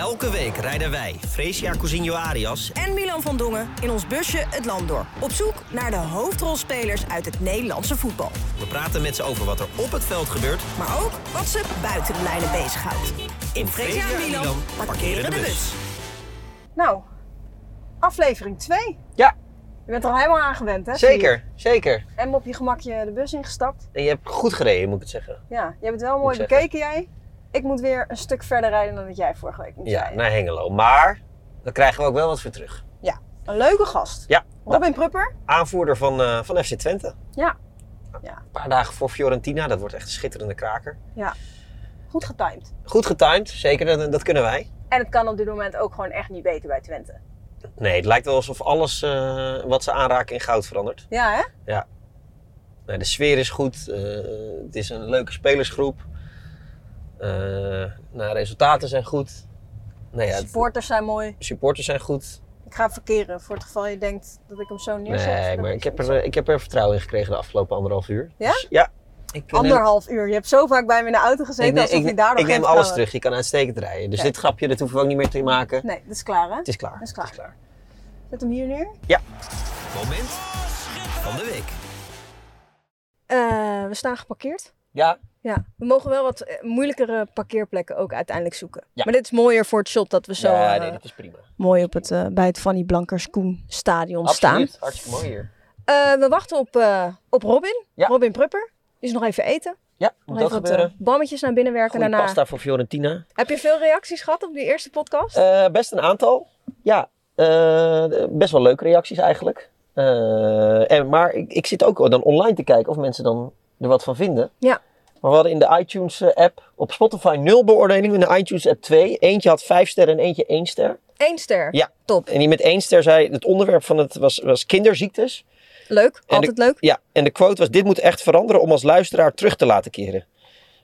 Elke week rijden wij, Fresia Cousinho Arias, en Milan van Dongen in ons busje het land door. Op zoek naar de hoofdrolspelers uit het Nederlandse voetbal. we praten met ze over wat er op het veld gebeurt. Maar ook wat ze buiten de lijnen bezighoudt. In Fresia en Milan parkeren de bus. Nou, aflevering 2. Ja. Je bent er al helemaal aan gewend, hè? Zeker, zeker. En op je gemakje de bus ingestapt. En je hebt goed gereden, moet ik het zeggen. Ja, je hebt het wel mooi bekeken, jij. Ik moet weer een stuk verder rijden dan dat jij vorige week moet Ja, rijden. naar Hengelo. Maar dan krijgen we ook wel wat voor terug. Ja, een leuke gast. Ja, Robin Prupper. aanvoerder van, eh, van FC Twente. Ja. Een paar dagen voor Fiorentina, dat wordt echt een schitterende kraker. Ja, goed getimed. Goed getimed, zeker, dat, dat kunnen wij. En het kan op dit moment ook gewoon echt niet beter bij Twente. Nee, het lijkt wel alsof alles eh, wat ze aanraken in goud verandert. Ja, hè? Nee, de sfeer is goed, eh, het is een leuke spelersgroep. Eh nou, resultaten zijn goed. Nee, ja, het- Supporters zijn mooi. supporters zijn goed. Ik ga verkeren voor het geval je denkt dat ik hem zo neerzet. Nee, maar ik heb, er, eh, ik heb er vertrouwen in gekregen de afgelopen anderhalf uur. Ja? Dus, ja. Ik, ben Anderhalf uur. Je hebt zo vaak bij me in de auto gezeten neem- alsof ik, je daar nog ik neem alles vertrouwen terug. Je kan uitstekend rijden. Dus dit grapje, dat hoeven we ook niet meer te maken. Nee, dat is klaar, hè? Het is klaar. Dat is klaar. Het is klaar. Zet hem hier neer. Moment van de week. Eh, we staan geparkeerd. Ja, Ja, we mogen wel wat eh, moeilijkere parkeerplekken ook uiteindelijk zoeken. Ja. Maar dit is mooier voor het shot dat we zo ja eh, nee, dat is prima. mooi op het, eh, bij het Fanny Blankers Koen stadion Absoluut. staan. Hartstikke mooi hier. We wachten op, op Robin. Ja. Robin Prupper. Die is nog even eten. Ja, Nog moet even dat wat bammetjes naar binnen werken Goeie daarna. pasta voor Fiorentina. Heb je veel reacties gehad op die eerste podcast? Best een aantal. Ja, best wel leuke reacties eigenlijk. En, maar ik, ik zit ook dan online te kijken of mensen dan er wat van vinden. Ja. Maar we hadden in de iTunes eh, app op Spotify nul beoordelingen. In de iTunes app 2. Eentje had vijf sterren en eentje één ster. Eén ster. Ja. Top. En die met één ster zei, het onderwerp van het was, was kinderziektes. Leuk. Altijd leuk. Ja, en de quote was, dit moet echt veranderen om als luisteraar terug te laten keren.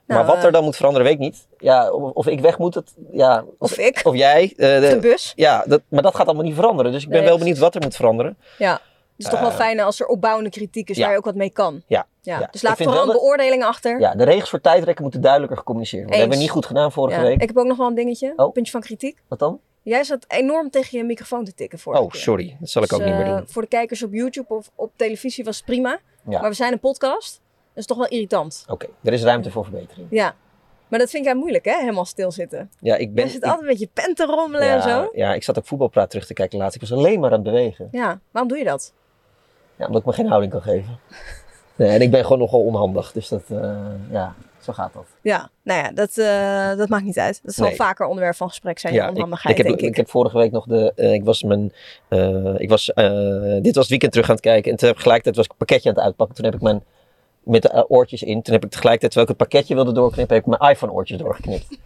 Nou, maar wat eh, er dan moet veranderen, weet ik niet. Ja, of, of ik weg moet, het, ja, Of ik. of jij. eh, de- de bus. ja, dat, maar dat gaat allemaal niet veranderen. Dus ik ben Nee, wel benieuwd wat er moet veranderen. Ja. Het is toch wel Eh, fijn als er opbouwende kritiek is waar je ook wat mee kan. Ja. Ja. Dus laat vooral beoordelingen achter. Ja, de regels voor tijdrekken moeten duidelijker gecommuniceerd worden. Dat hebben we niet goed gedaan vorige Ja. week. Ik heb ook nog wel een dingetje. Oh. Puntje van kritiek. Wat dan? Jij zat enorm tegen je microfoon te tikken vorige Oh, keer. sorry. Dat zal ik Dus, ook niet meer eh, doen. Voor de kijkers op YouTube of op televisie was het prima. Ja. Maar we zijn een podcast. Dat is toch wel irritant. Oké, er is ruimte voor verbetering. Ja. Maar dat vind jij moeilijk, hè? Helemaal stilzitten. Ja, ik ben... Je zit ik- altijd met je pen te rommelen en zo. ja, ik zat ook voetbalpraat terug te kijken laatst. Ik was alleen maar aan het bewegen. Ja, waarom doe je dat? Ja, omdat ik me geen houding kan geven. Nee, en ik ben gewoon nogal onhandig. Dus dat, eh, ja, zo gaat dat. Ja, nou ja, dat, eh, dat maakt niet uit. Dat zal Nee. vaker onderwerp van gesprek zijn, Ja, ja, ik, onhandigheid, ik, heb, denk ik. ik heb vorige week nog de. eh, ik was mijn. ik was, dit was het weekend terug aan het kijken. En tegelijkertijd was ik een pakketje aan het uitpakken. Toen heb ik mijn. Met de oortjes in. Toen heb ik tegelijkertijd, terwijl ik het pakketje wilde doorknippen, heb ik mijn iPhone-oortjes doorgeknipt.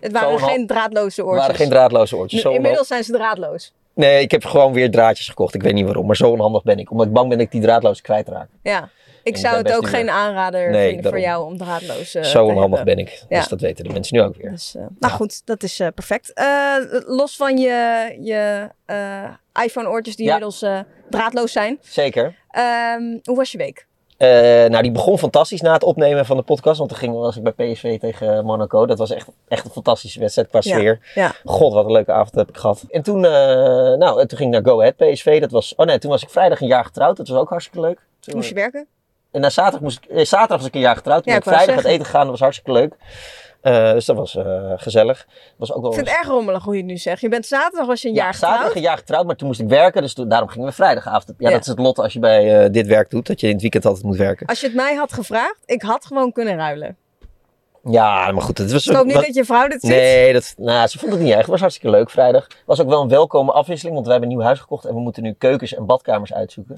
het waren geen draadloze oortjes. waren geen draadloze oortjes. Nu, inmiddels zijn ze draadloos. Nee, ik heb gewoon weer draadjes gekocht. Ik weet niet waarom, maar zo onhandig ben ik. Omdat ik bang ben dat ik die draadloze kwijtraak. Ja. Ik zou het ook geen meer. aanrader Nee, vinden voor jou om draadloos eh, zo onhandig ben ik. Ja. Dus dat weten de mensen nu ook weer. Dus, eh, nou goed, dat is eh, perfect. Los van je, je iPhone-oortjes die Ja. inmiddels draadloos zijn. Zeker. Ehm, hoe was je week? Eh, nou, die begon fantastisch na het opnemen van de podcast. Want toen ging, was ik bij PSV tegen Monaco. Dat was echt, echt een fantastische wedstrijd qua sfeer. ja. God, wat een leuke avond heb ik gehad. En toen, eh, nou, en toen ging ik naar Go Ahead PSV. Dat was, oh nee, toen was ik vrijdag een jaar getrouwd. Dat was ook hartstikke leuk. Toen, Moest je werken? En na zaterdag, moest ik, eh, zaterdag was ik een jaar getrouwd. Toen Ja, ben ik vrijdag zeggen. eten gegaan. Dat was hartstikke leuk. Eh, dus dat was eh, gezellig. Was ook wel Ik vind het erg rommelig hoe je het nu zegt. Je bent zaterdag was je een ja, jaar zaterdag getrouwd. een jaar getrouwd, maar toen moest ik werken. Dus toen, daarom gingen we vrijdagavond. Ja, Ja. dat is het lot als je bij eh, dit werk doet. Dat je in het weekend altijd moet werken. Als je het mij had gevraagd, ik had gewoon kunnen ruilen. Ja, maar goed. Het was Ik hoop niet dat je vrouw dit ziet. Nee, dat, nou, ze vond het niet erg. Het was hartstikke leuk vrijdag. was ook wel een welkome afwisseling, want we hebben een nieuw huis gekocht en we moeten nu keukens en badkamers uitzoeken.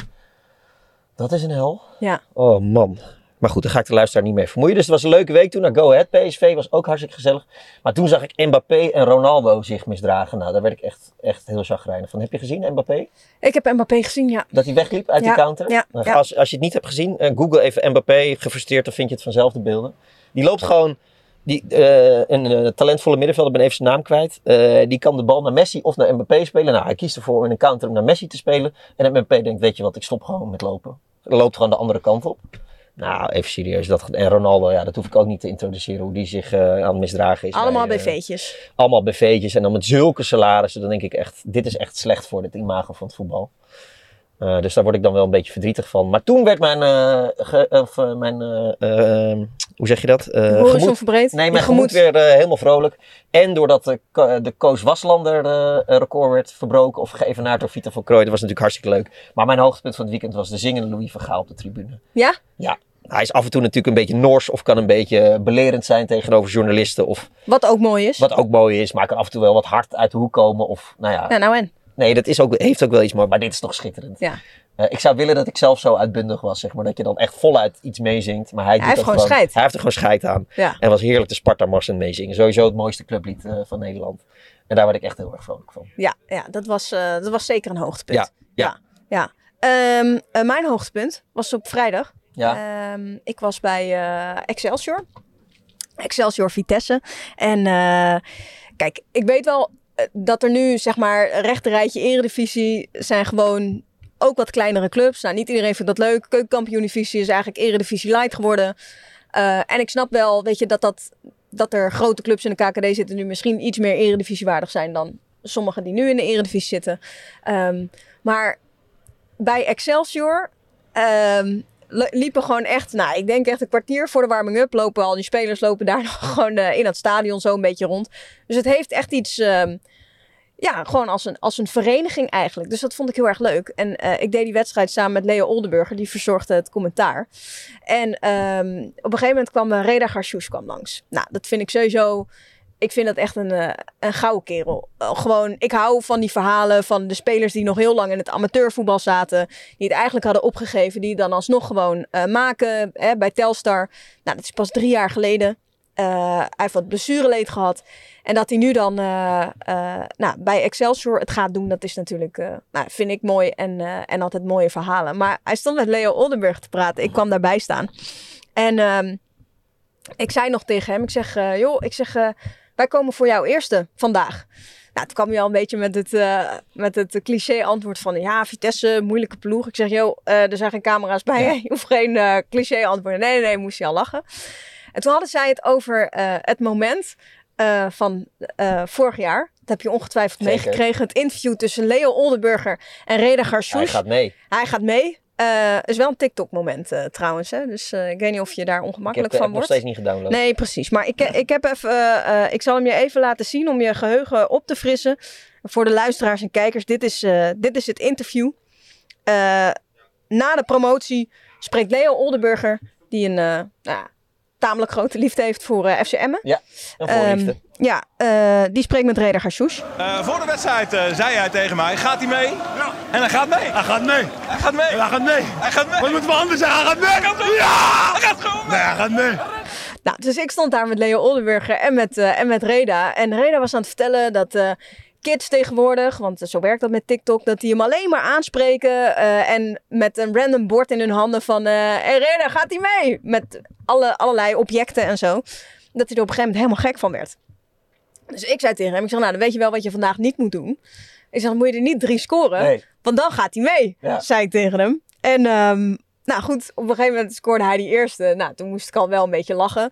Dat is een hel. Ja. Oh man. Maar goed, daar ga ik de luisteraar niet mee vermoeien. Dus het was een leuke week toen naar Go Ahead. PSV was ook hartstikke gezellig. Maar toen zag ik Mbappé en Ronaldo zich misdragen. Nou, daar werd ik echt, echt heel chagrijnig van. Heb je gezien, Mbappé? Ik heb Mbappé gezien, ja. Dat hij wegliep uit Ja, de counter? ja, Nou, ja. Als, als je het niet hebt gezien, eh, google even Mbappé gefrustreerd, dan vind je het vanzelf de beelden. Die loopt gewoon, die, eh, een eh, talentvolle middenvelder, ik ben even zijn naam kwijt. Die kan de bal naar Messi of naar Mbappé spelen. Nou, hij kiest ervoor om in een counter om naar Messi te spelen. En Mbappé denkt, weet je wat, ik stop gewoon met lopen. Loopt gewoon de andere kant op. Nou, even serieus. Dat, en Ronaldo, ja, dat hoef ik ook niet te introduceren hoe die zich eh, aan het misdragen is. Allemaal bij, eh, BV'tjes. allemaal BV'tjes en dan met zulke salarissen. Dan denk ik echt, dit is echt slecht voor het imago van het voetbal. Eh, dus daar word ik dan wel een beetje verdrietig van. Maar toen werd mijn, ge- of, mijn eh, eh, hoe zeg je dat? Horizon gemoed- verbreed. Nee, mijn gemoed weer helemaal vrolijk. En doordat de, de Koos Waslander record werd verbroken of geëvenaard door Vita van Krooi. Dat was natuurlijk hartstikke leuk. Maar mijn hoogtepunt van het weekend was de zingende Louis van Gaal op de tribune. Ja? Ja, hij is af en toe natuurlijk een beetje nors of kan een beetje belerend zijn tegenover journalisten. Of Wat ook mooi is. wat ook mooi is, maar kan af en toe wel wat hard uit de hoek komen. Of nou ja, Ja, nou en? nee, dat is ook, heeft ook wel iets moois. Maar dit is toch schitterend. Ja. Eh, ik zou willen dat ik zelf zo uitbundig was, zeg maar. Dat je dan echt voluit iets meezingt. Maar hij, doet heeft gewoon scheid. Hij heeft er gewoon scheid aan. Ja. En was heerlijk de Sparta Mars en meezingen. Sowieso het mooiste clublied eh, van Nederland. En daar werd ik echt heel erg vrolijk van. Ja, ja dat, was, eh, dat was zeker een hoogtepunt. Ja, ja. ja. ja. Ehm, eh, mijn hoogtepunt was op vrijdag. Ja. Ehm, ik was bij eh, Excelsior. Excelsior Vitesse. En eh, kijk, ik weet wel eh, dat er nu, zeg maar, rechterrijtje eredivisie zijn gewoon ook wat kleinere clubs. Nou, niet iedereen vindt dat leuk. Keukenkampioen-divisie is eigenlijk eredivisie light geworden. En ik snap wel, weet je, dat, dat, dat er grote clubs in de KKD zitten nu misschien iets meer eredivisiewaardig zijn dan sommigen die nu in de eredivisie zitten. Ehm, maar bij Excelsior ehm, liepen gewoon echt, nou, ik denk echt een kwartier voor de warming-up lopen al die spelers lopen daar nog gewoon eh, in het stadion zo een beetje rond. Dus het heeft echt iets, ehm, ja, gewoon als een, als een vereniging eigenlijk. Dus dat vond ik heel erg leuk. En eh, ik deed die wedstrijd samen met Leo Oldenburger, die verzorgde het commentaar. En ehm, op een gegeven moment kwam uh, Reda Garcious kwam langs. Nou, dat vind ik sowieso ik vind dat echt een, uh, een gouden kerel. Uh, gewoon, ik hou van die verhalen van de spelers die nog heel lang in het amateurvoetbal zaten. Die het eigenlijk hadden opgegeven. Die dan alsnog gewoon uh, maken hè, bij Telstar. Nou, dat is pas drie jaar geleden. Hij heeft wat blessureleed gehad. En dat hij nu dan nou, bij Excelsior het gaat doen, dat is natuurlijk, nou, vind ik mooi en, en altijd mooie verhalen. Maar hij stond met Leo Oldenburg te praten. Ik kwam daarbij staan. En ehm, ik zei nog tegen hem, ik zeg, eh, joh, ik zeg, wij komen voor jou eerste vandaag. Nou, toen kwam hij al een beetje met het, uh, met het cliché antwoord van... Ja, Vitesse, moeilijke ploeg. Ik zeg, joh, uh, er zijn geen camera's bij ja. je. Je hoeft geen uh, cliché antwoorden. Nee, nee, nee, moest hij al lachen. En toen hadden zij het over het moment van vorig jaar. Dat heb je ongetwijfeld Zeker. meegekregen. Het interview tussen Leo Oldenburger en Reda Garsoes. Hij gaat mee. Hij gaat mee. Uh, is wel een TikTok-moment uh, trouwens. Hè? Dus uh, ik weet niet of je daar ongemakkelijk ik heb, van wordt. Ik heb nog steeds niet gedownload. Nee, precies. Maar ik, ik heb even. ik zal hem je even laten zien om je geheugen op te frissen. Voor de luisteraars en kijkers. Dit is, dit is het interview. na de promotie spreekt Leo Oldenburger, die een nou, tamelijk grote liefde heeft voor FC Emmen. Ja, een voorliefde. Um, ja, uh, die spreekt met Reda Gassous. Uh, voor de wedstrijd uh, zei hij tegen mij, gaat hij mee? Ja. En hij gaat mee. Hij gaat mee. Hij gaat mee. Hij gaat mee. Hij gaat mee. Wat moeten we anders zeggen? Hij gaat mee. Hij gaat mee. Ja! Hij gaat gewoon mee. Nee, hij gaat mee. Nou, dus ik stond daar met Leo Oldenburger en met, uh, en met Reda. En Reda was aan het vertellen dat uh, kids tegenwoordig, want zo werkt dat met TikTok, dat die hem alleen maar aanspreken uh, en met een random bord in hun handen van hey Reda, gaat hij mee? Met alle, allerlei objecten en zo. Dat hij er op een gegeven moment helemaal gek van werd. Dus ik zei tegen hem, ik zeg, nou dan weet je wel wat je vandaag niet moet doen. Ik zeg, dan moet je er niet drie scoren, Nee. want dan gaat hij mee, Ja. zei ik tegen hem. En um, nou goed, op een gegeven moment scoorde hij die eerste. Nou, toen moest ik al wel een beetje lachen.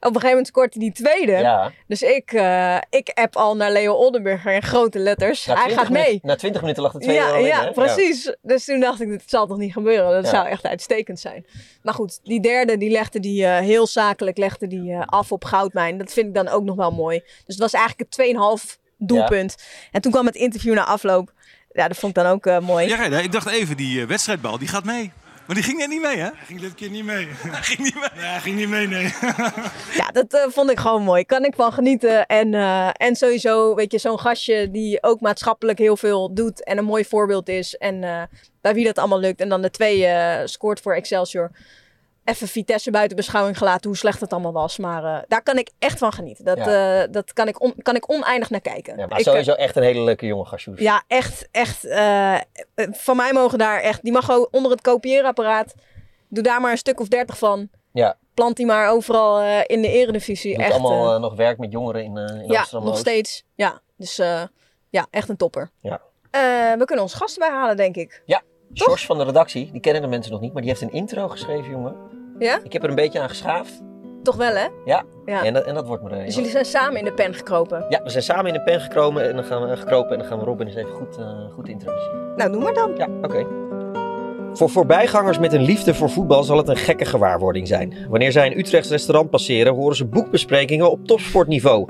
Op een gegeven moment scoort hij die tweede. Ja. Dus ik, uh, ik app al naar Leo Oldenburger in grote letters. Na hij 20 gaat mee. na 20 minuten lag de tweede Ja, al in, ja, hè? precies. Dus toen dacht ik, dit zal toch niet gebeuren. Dat Ja. zou echt uitstekend zijn. Maar goed, die derde, die legde die uh, heel zakelijk legde die, uh, af op Goudmijn. Dat vind ik dan ook nog wel mooi. Dus het was eigenlijk het 2,5 doelpunt. En toen kwam het interview na afloop. Ja, dat vond ik dan ook uh, mooi. Ja, ik dacht even, die uh, wedstrijdbal, die gaat mee. Maar die ging net niet mee, hè? Hij ging dit keer niet mee. Hij ging niet mee. Nee, hij ging niet mee, nee. Ja, dat uh, vond ik gewoon mooi. Kan ik van genieten. En, uh, en sowieso, weet je, zo'n gastje die ook maatschappelijk heel veel doet. En een mooi voorbeeld is. En uh, bij wie dat allemaal lukt. En dan de twee uh, scoort voor Excelsior. Even Vitesse buiten beschouwing gelaten hoe slecht het allemaal was. Maar uh, daar kan ik echt van genieten. Dat, Ja. uh, dat kan, ik on, kan ik oneindig naar kijken. Ja, maar ik, sowieso echt een hele leuke jongen, Gassoes. Ja, echt, echt. Uh, van mij mogen daar echt. Die mag gewoon onder het kopieerapparaat. Doe daar maar een stuk of dertig van. Ja. Plant die maar overal in de eredivisie. Doet echt, allemaal nog werk met jongeren in, in ja, Amsterdam nog steeds. Ja, dus ja, echt een topper. Ja. We kunnen ons gasten bijhalen, denk ik. Ja, Sjors van de redactie, die kennen de mensen nog niet, maar die heeft een intro geschreven, jongen. Ja? Ik heb er een beetje aan geschaafd. Toch wel, hè? Ja. Ja. En, dat, en dat wordt me er. Dus jullie zijn samen in de pen gekropen. Ja, we zijn samen in de pen gekropen en dan gaan we, gekropen en dan gaan we Robin eens even goed, eh, goed introduceren. Nou, doe maar dan. Ja, oké. Voor voorbijgangers met een liefde voor voetbal zal het een gekke gewaarwording zijn. Wanneer zij een Utrechts restaurant passeren, horen ze boekbesprekingen op topsportniveau.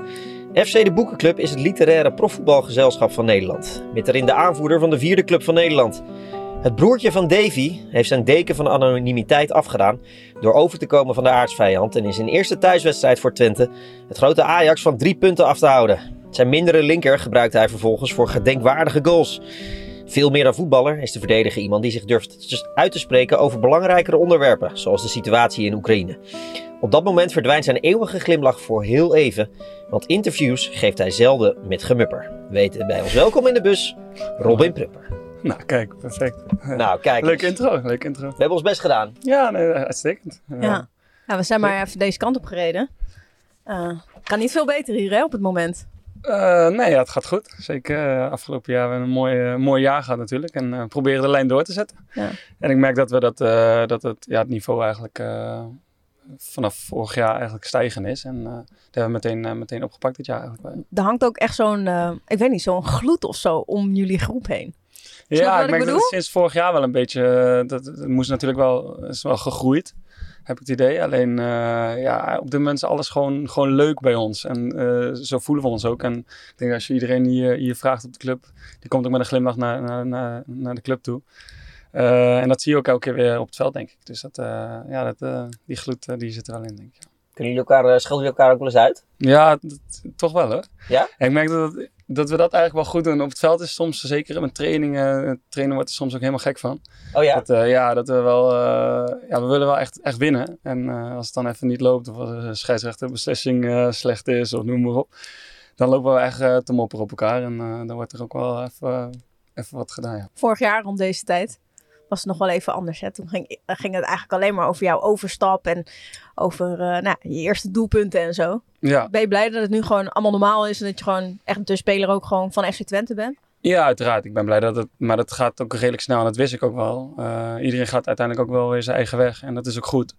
FC de Boekenclub is het literaire profvoetbalgezelschap van Nederland. Met erin de aanvoerder van de vierde club van Nederland. Het broertje van Davy heeft zijn deken van anonimiteit afgedaan door over te komen van de aardsvijand en in zijn eerste thuiswedstrijd voor Twente het grote Ajax van drie punten af te houden. Zijn mindere linker gebruikte hij vervolgens voor gedenkwaardige goals. Veel meer dan voetballer is de verdediger iemand die zich durft uit te spreken over belangrijkere onderwerpen, zoals de situatie in Oekraïne. Op dat moment verdwijnt zijn eeuwige glimlach voor heel even, want interviews geeft hij zelden met gemupper. Weten bij ons welkom in de bus, Robin Prupper. Nou, kijk, perfect. Nou, kijk. Leuk intro, leuk intro. We hebben ons best gedaan. Ja, nee, uitstekend. Ja. ja, we zijn maar even deze kant op gereden. Eh kan niet veel beter hier, hè, op het moment. Eh, nee, ja, het gaat goed. Zeker. eh, afgelopen jaar hebben we een mooi, mooi jaar gehad natuurlijk. En eh, proberen de lijn door te zetten. Ja. En ik merk dat, we dat, eh, dat het, ja, het niveau eigenlijk eh, vanaf vorig jaar eigenlijk stijgen is. En eh dat hebben we meteen, eh, meteen opgepakt dit jaar eigenlijk. Er hangt ook echt zo'n, eh, ik weet niet, zo'n gloed of zo om jullie groep heen. Ja, wat ik ik merk dat sinds vorig jaar wel een beetje, eh, dat, het moest natuurlijk wel, is wel gegroeid, heb ik het idee. Alleen, eh, ja, op dit moment is alles gewoon, gewoon leuk bij ons. En eh, zo voelen we ons ook. En ik denk als je iedereen hier, hier vraagt op de club, die komt ook met een glimlach naar, naar, naar, naar de club toe. Eh, en dat zie je ook elke keer weer op het veld, denk ik. Dus dat, eh, ja, dat, eh, die gloed die zit er wel in, denk ik. Kunnen jullie elkaar, schelden jullie elkaar ook wel eens uit? Ja, dat- toch wel hoor. Ja? En ik merk dat, het- dat we dat eigenlijk wel goed doen. Op het veld is soms, zeker met trainingen, trainen wordt er soms ook helemaal gek van. Oh ja? Dat, eh, ja, dat we wel, eh, ja, we willen wel echt, echt winnen. En eh, als het dan even niet loopt, of als de scheidsrechterbeslissing eh, slecht is, of noem maar op. Dan lopen we echt te mopperen op elkaar. En eh, dan wordt er ook wel even, even wat gedaan, ja. Vorig jaar rond deze tijd was het nog wel even anders. Hè? Toen ging, eh, ging het eigenlijk alleen maar over jouw overstap en over eh, nou, je eerste doelpunten en zo. Ja, Ben je blij dat het nu gewoon allemaal normaal is en dat je gewoon echt de speler ook gewoon van FC Twente bent? ja uiteraard. Ik ben blij dat het, maar dat gaat ook redelijk snel. En dat wist ik ook wel. Eh, iedereen gaat uiteindelijk ook wel weer zijn eigen weg. En dat is ook goed.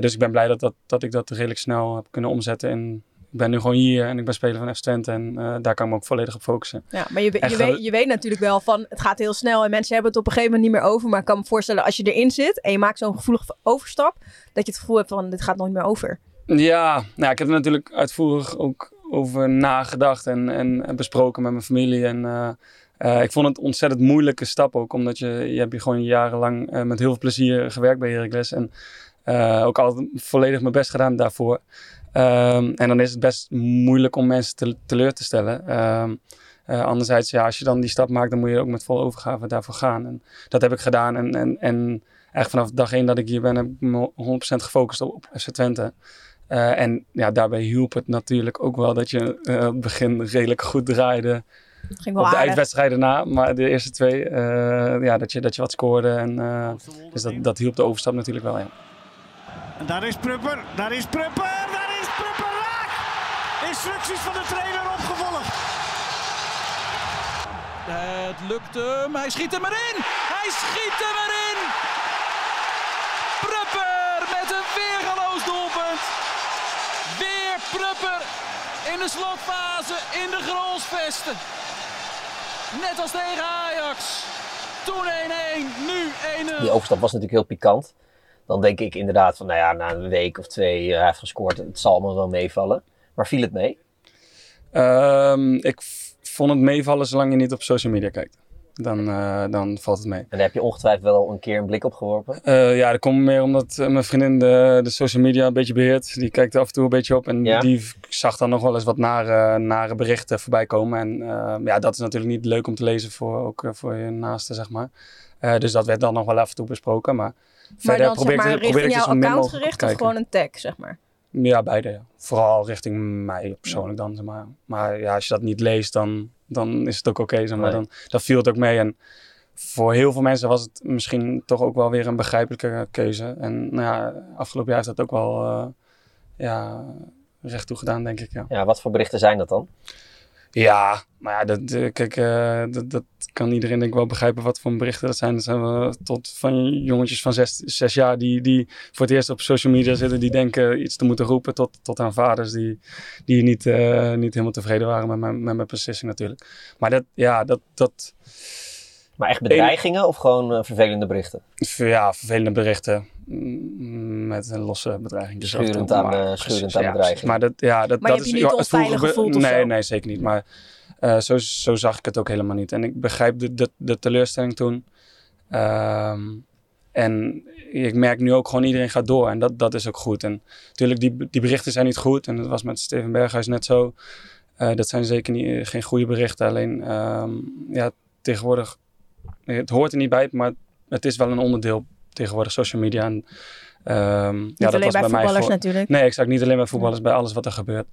Dus ik ben blij dat, dat, dat ik dat redelijk snel heb kunnen omzetten. En ik ben nu gewoon hier en ik ben speler van FC Twente. En eh, daar kan ik me ook volledig op focussen. Ja, maar je, je, weet, je weet natuurlijk wel van het gaat heel snel en mensen hebben het op een gegeven moment niet meer over. Maar ik kan me voorstellen als je erin zit en je maakt zo'n gevoelige overstap, dat je het gevoel hebt van dit gaat nooit meer over. Ja, nou, ik heb er natuurlijk uitvoerig ook over nagedacht en, en besproken met mijn familie. En eh, eh, ik vond het een ontzettend moeilijke stap ook, omdat je, je hebt hier gewoon jarenlang met heel veel plezier gewerkt bij Heracles. En ook altijd volledig mijn best gedaan daarvoor. Ehm, en dan is het best moeilijk om mensen te, teleur te stellen. Ehm, eh, anderzijds, ja, als je dan die stap maakt, dan moet je ook met volle overgave daarvoor gaan. En dat heb ik gedaan. En, en, en eigenlijk vanaf dag één dat ik hier ben, heb ik me 100% gefocust op, op FC Twente. Eh, en ja, daarbij hielp het natuurlijk ook wel dat je eh, het begin redelijk goed draaide ging wel op de aardig. uitwedstrijden na. Maar de eerste twee, eh, ja, dat, je, dat je wat scoorde. En, eh, dus dat, dat hielp de overstap natuurlijk wel, ja. En daar is Prupper, daar is Prupper! Instructies van de trainer opgevolgd. Het lukt hem. Hij schiet hem erin. Hij schiet hem erin. Prupper met een weergeloos doelpunt. Weer Prupper in de slotfase in de Grolsvesten. Net als tegen Ajax. Toen 1-1, nu 1-0. Die overstap was natuurlijk heel pikant. Dan denk ik inderdaad van, nou ja, na een week of twee, eh, hij heeft gescoord, het zal allemaal wel meevallen. Maar viel het mee? Ehm, ik vond het meevallen zolang je niet op social media kijkt. Dan, eh, dan valt het mee. En daar heb je ongetwijfeld wel een keer een blik op geworpen. Eh, ja, dat komt meer omdat eh, mijn vriendin de, de social media een beetje beheert. Die kijkt er af en toe een beetje op. En Ja. die zag dan nog wel eens wat nare, nare berichten voorbij komen. En eh, ja, dat is natuurlijk niet leuk om te lezen voor, ook voor je naasten, zeg maar. Eh, dus dat werd dan nog wel af en toe besproken. Maar, Maar verder dan probeer zeg ik, maar probeer ik dus jouw account gericht of gewoon een tag, zeg maar? Ja, beide. Ja. Vooral richting mij persoonlijk dan. Zeg maar. maar ja, als je dat niet leest, dan, dan is het ook oké. zeg maar. Nee. dan, dan viel het ook mee. En voor heel veel mensen was het misschien toch ook wel weer een begrijpelijke keuze. En nou ja, afgelopen jaar heeft dat ook wel eh, ja, recht toe gedaan, denk ik. Ja. Ja, wat voor berichten zijn dat dan? Ja, maar ja, dat, eh, kijk, eh, dat, dat kan iedereen denk ik wel begrijpen wat voor berichten dat zijn. Dat zijn we tot van jongetjes van zes, zes jaar die, die voor het eerst op social media zitten, die denken iets te moeten roepen, tot, tot aan vaders die, die niet, eh, niet helemaal tevreden waren met mijn, met mijn beslissing natuurlijk. Maar dat, ja, dat, dat, Maar echt bedreigingen of gewoon eh, vervelende berichten? ja, vervelende berichten mm, met een losse bedreiging. Dus Schurend aan, maar eh, precies, schurend aan ja, bedreiging. Maar dat, ja, dat, Maar dat je is je niet het vroeger onveilig be- gevoeld of Nee, zo? nee, zeker niet. Maar eh, zo, zo zag ik het ook helemaal niet. En ik begrijp de, de, de teleurstelling toen. Ehm, en ik merk nu ook gewoon iedereen gaat door. En dat, dat is ook goed. En natuurlijk, die, die berichten zijn niet goed. En dat was met Steven Berghuis net zo. Eh, dat zijn zeker niet, geen goede berichten. Alleen, ehm, ja, tegenwoordig... Het hoort er niet bij, maar het is wel een onderdeel tegenwoordig, social media. En, ehm, Niet ja, dat alleen was bij bij mij voetballers gewoon- natuurlijk. Nee, exact. Niet alleen bij voetballers, bij alles wat er gebeurt.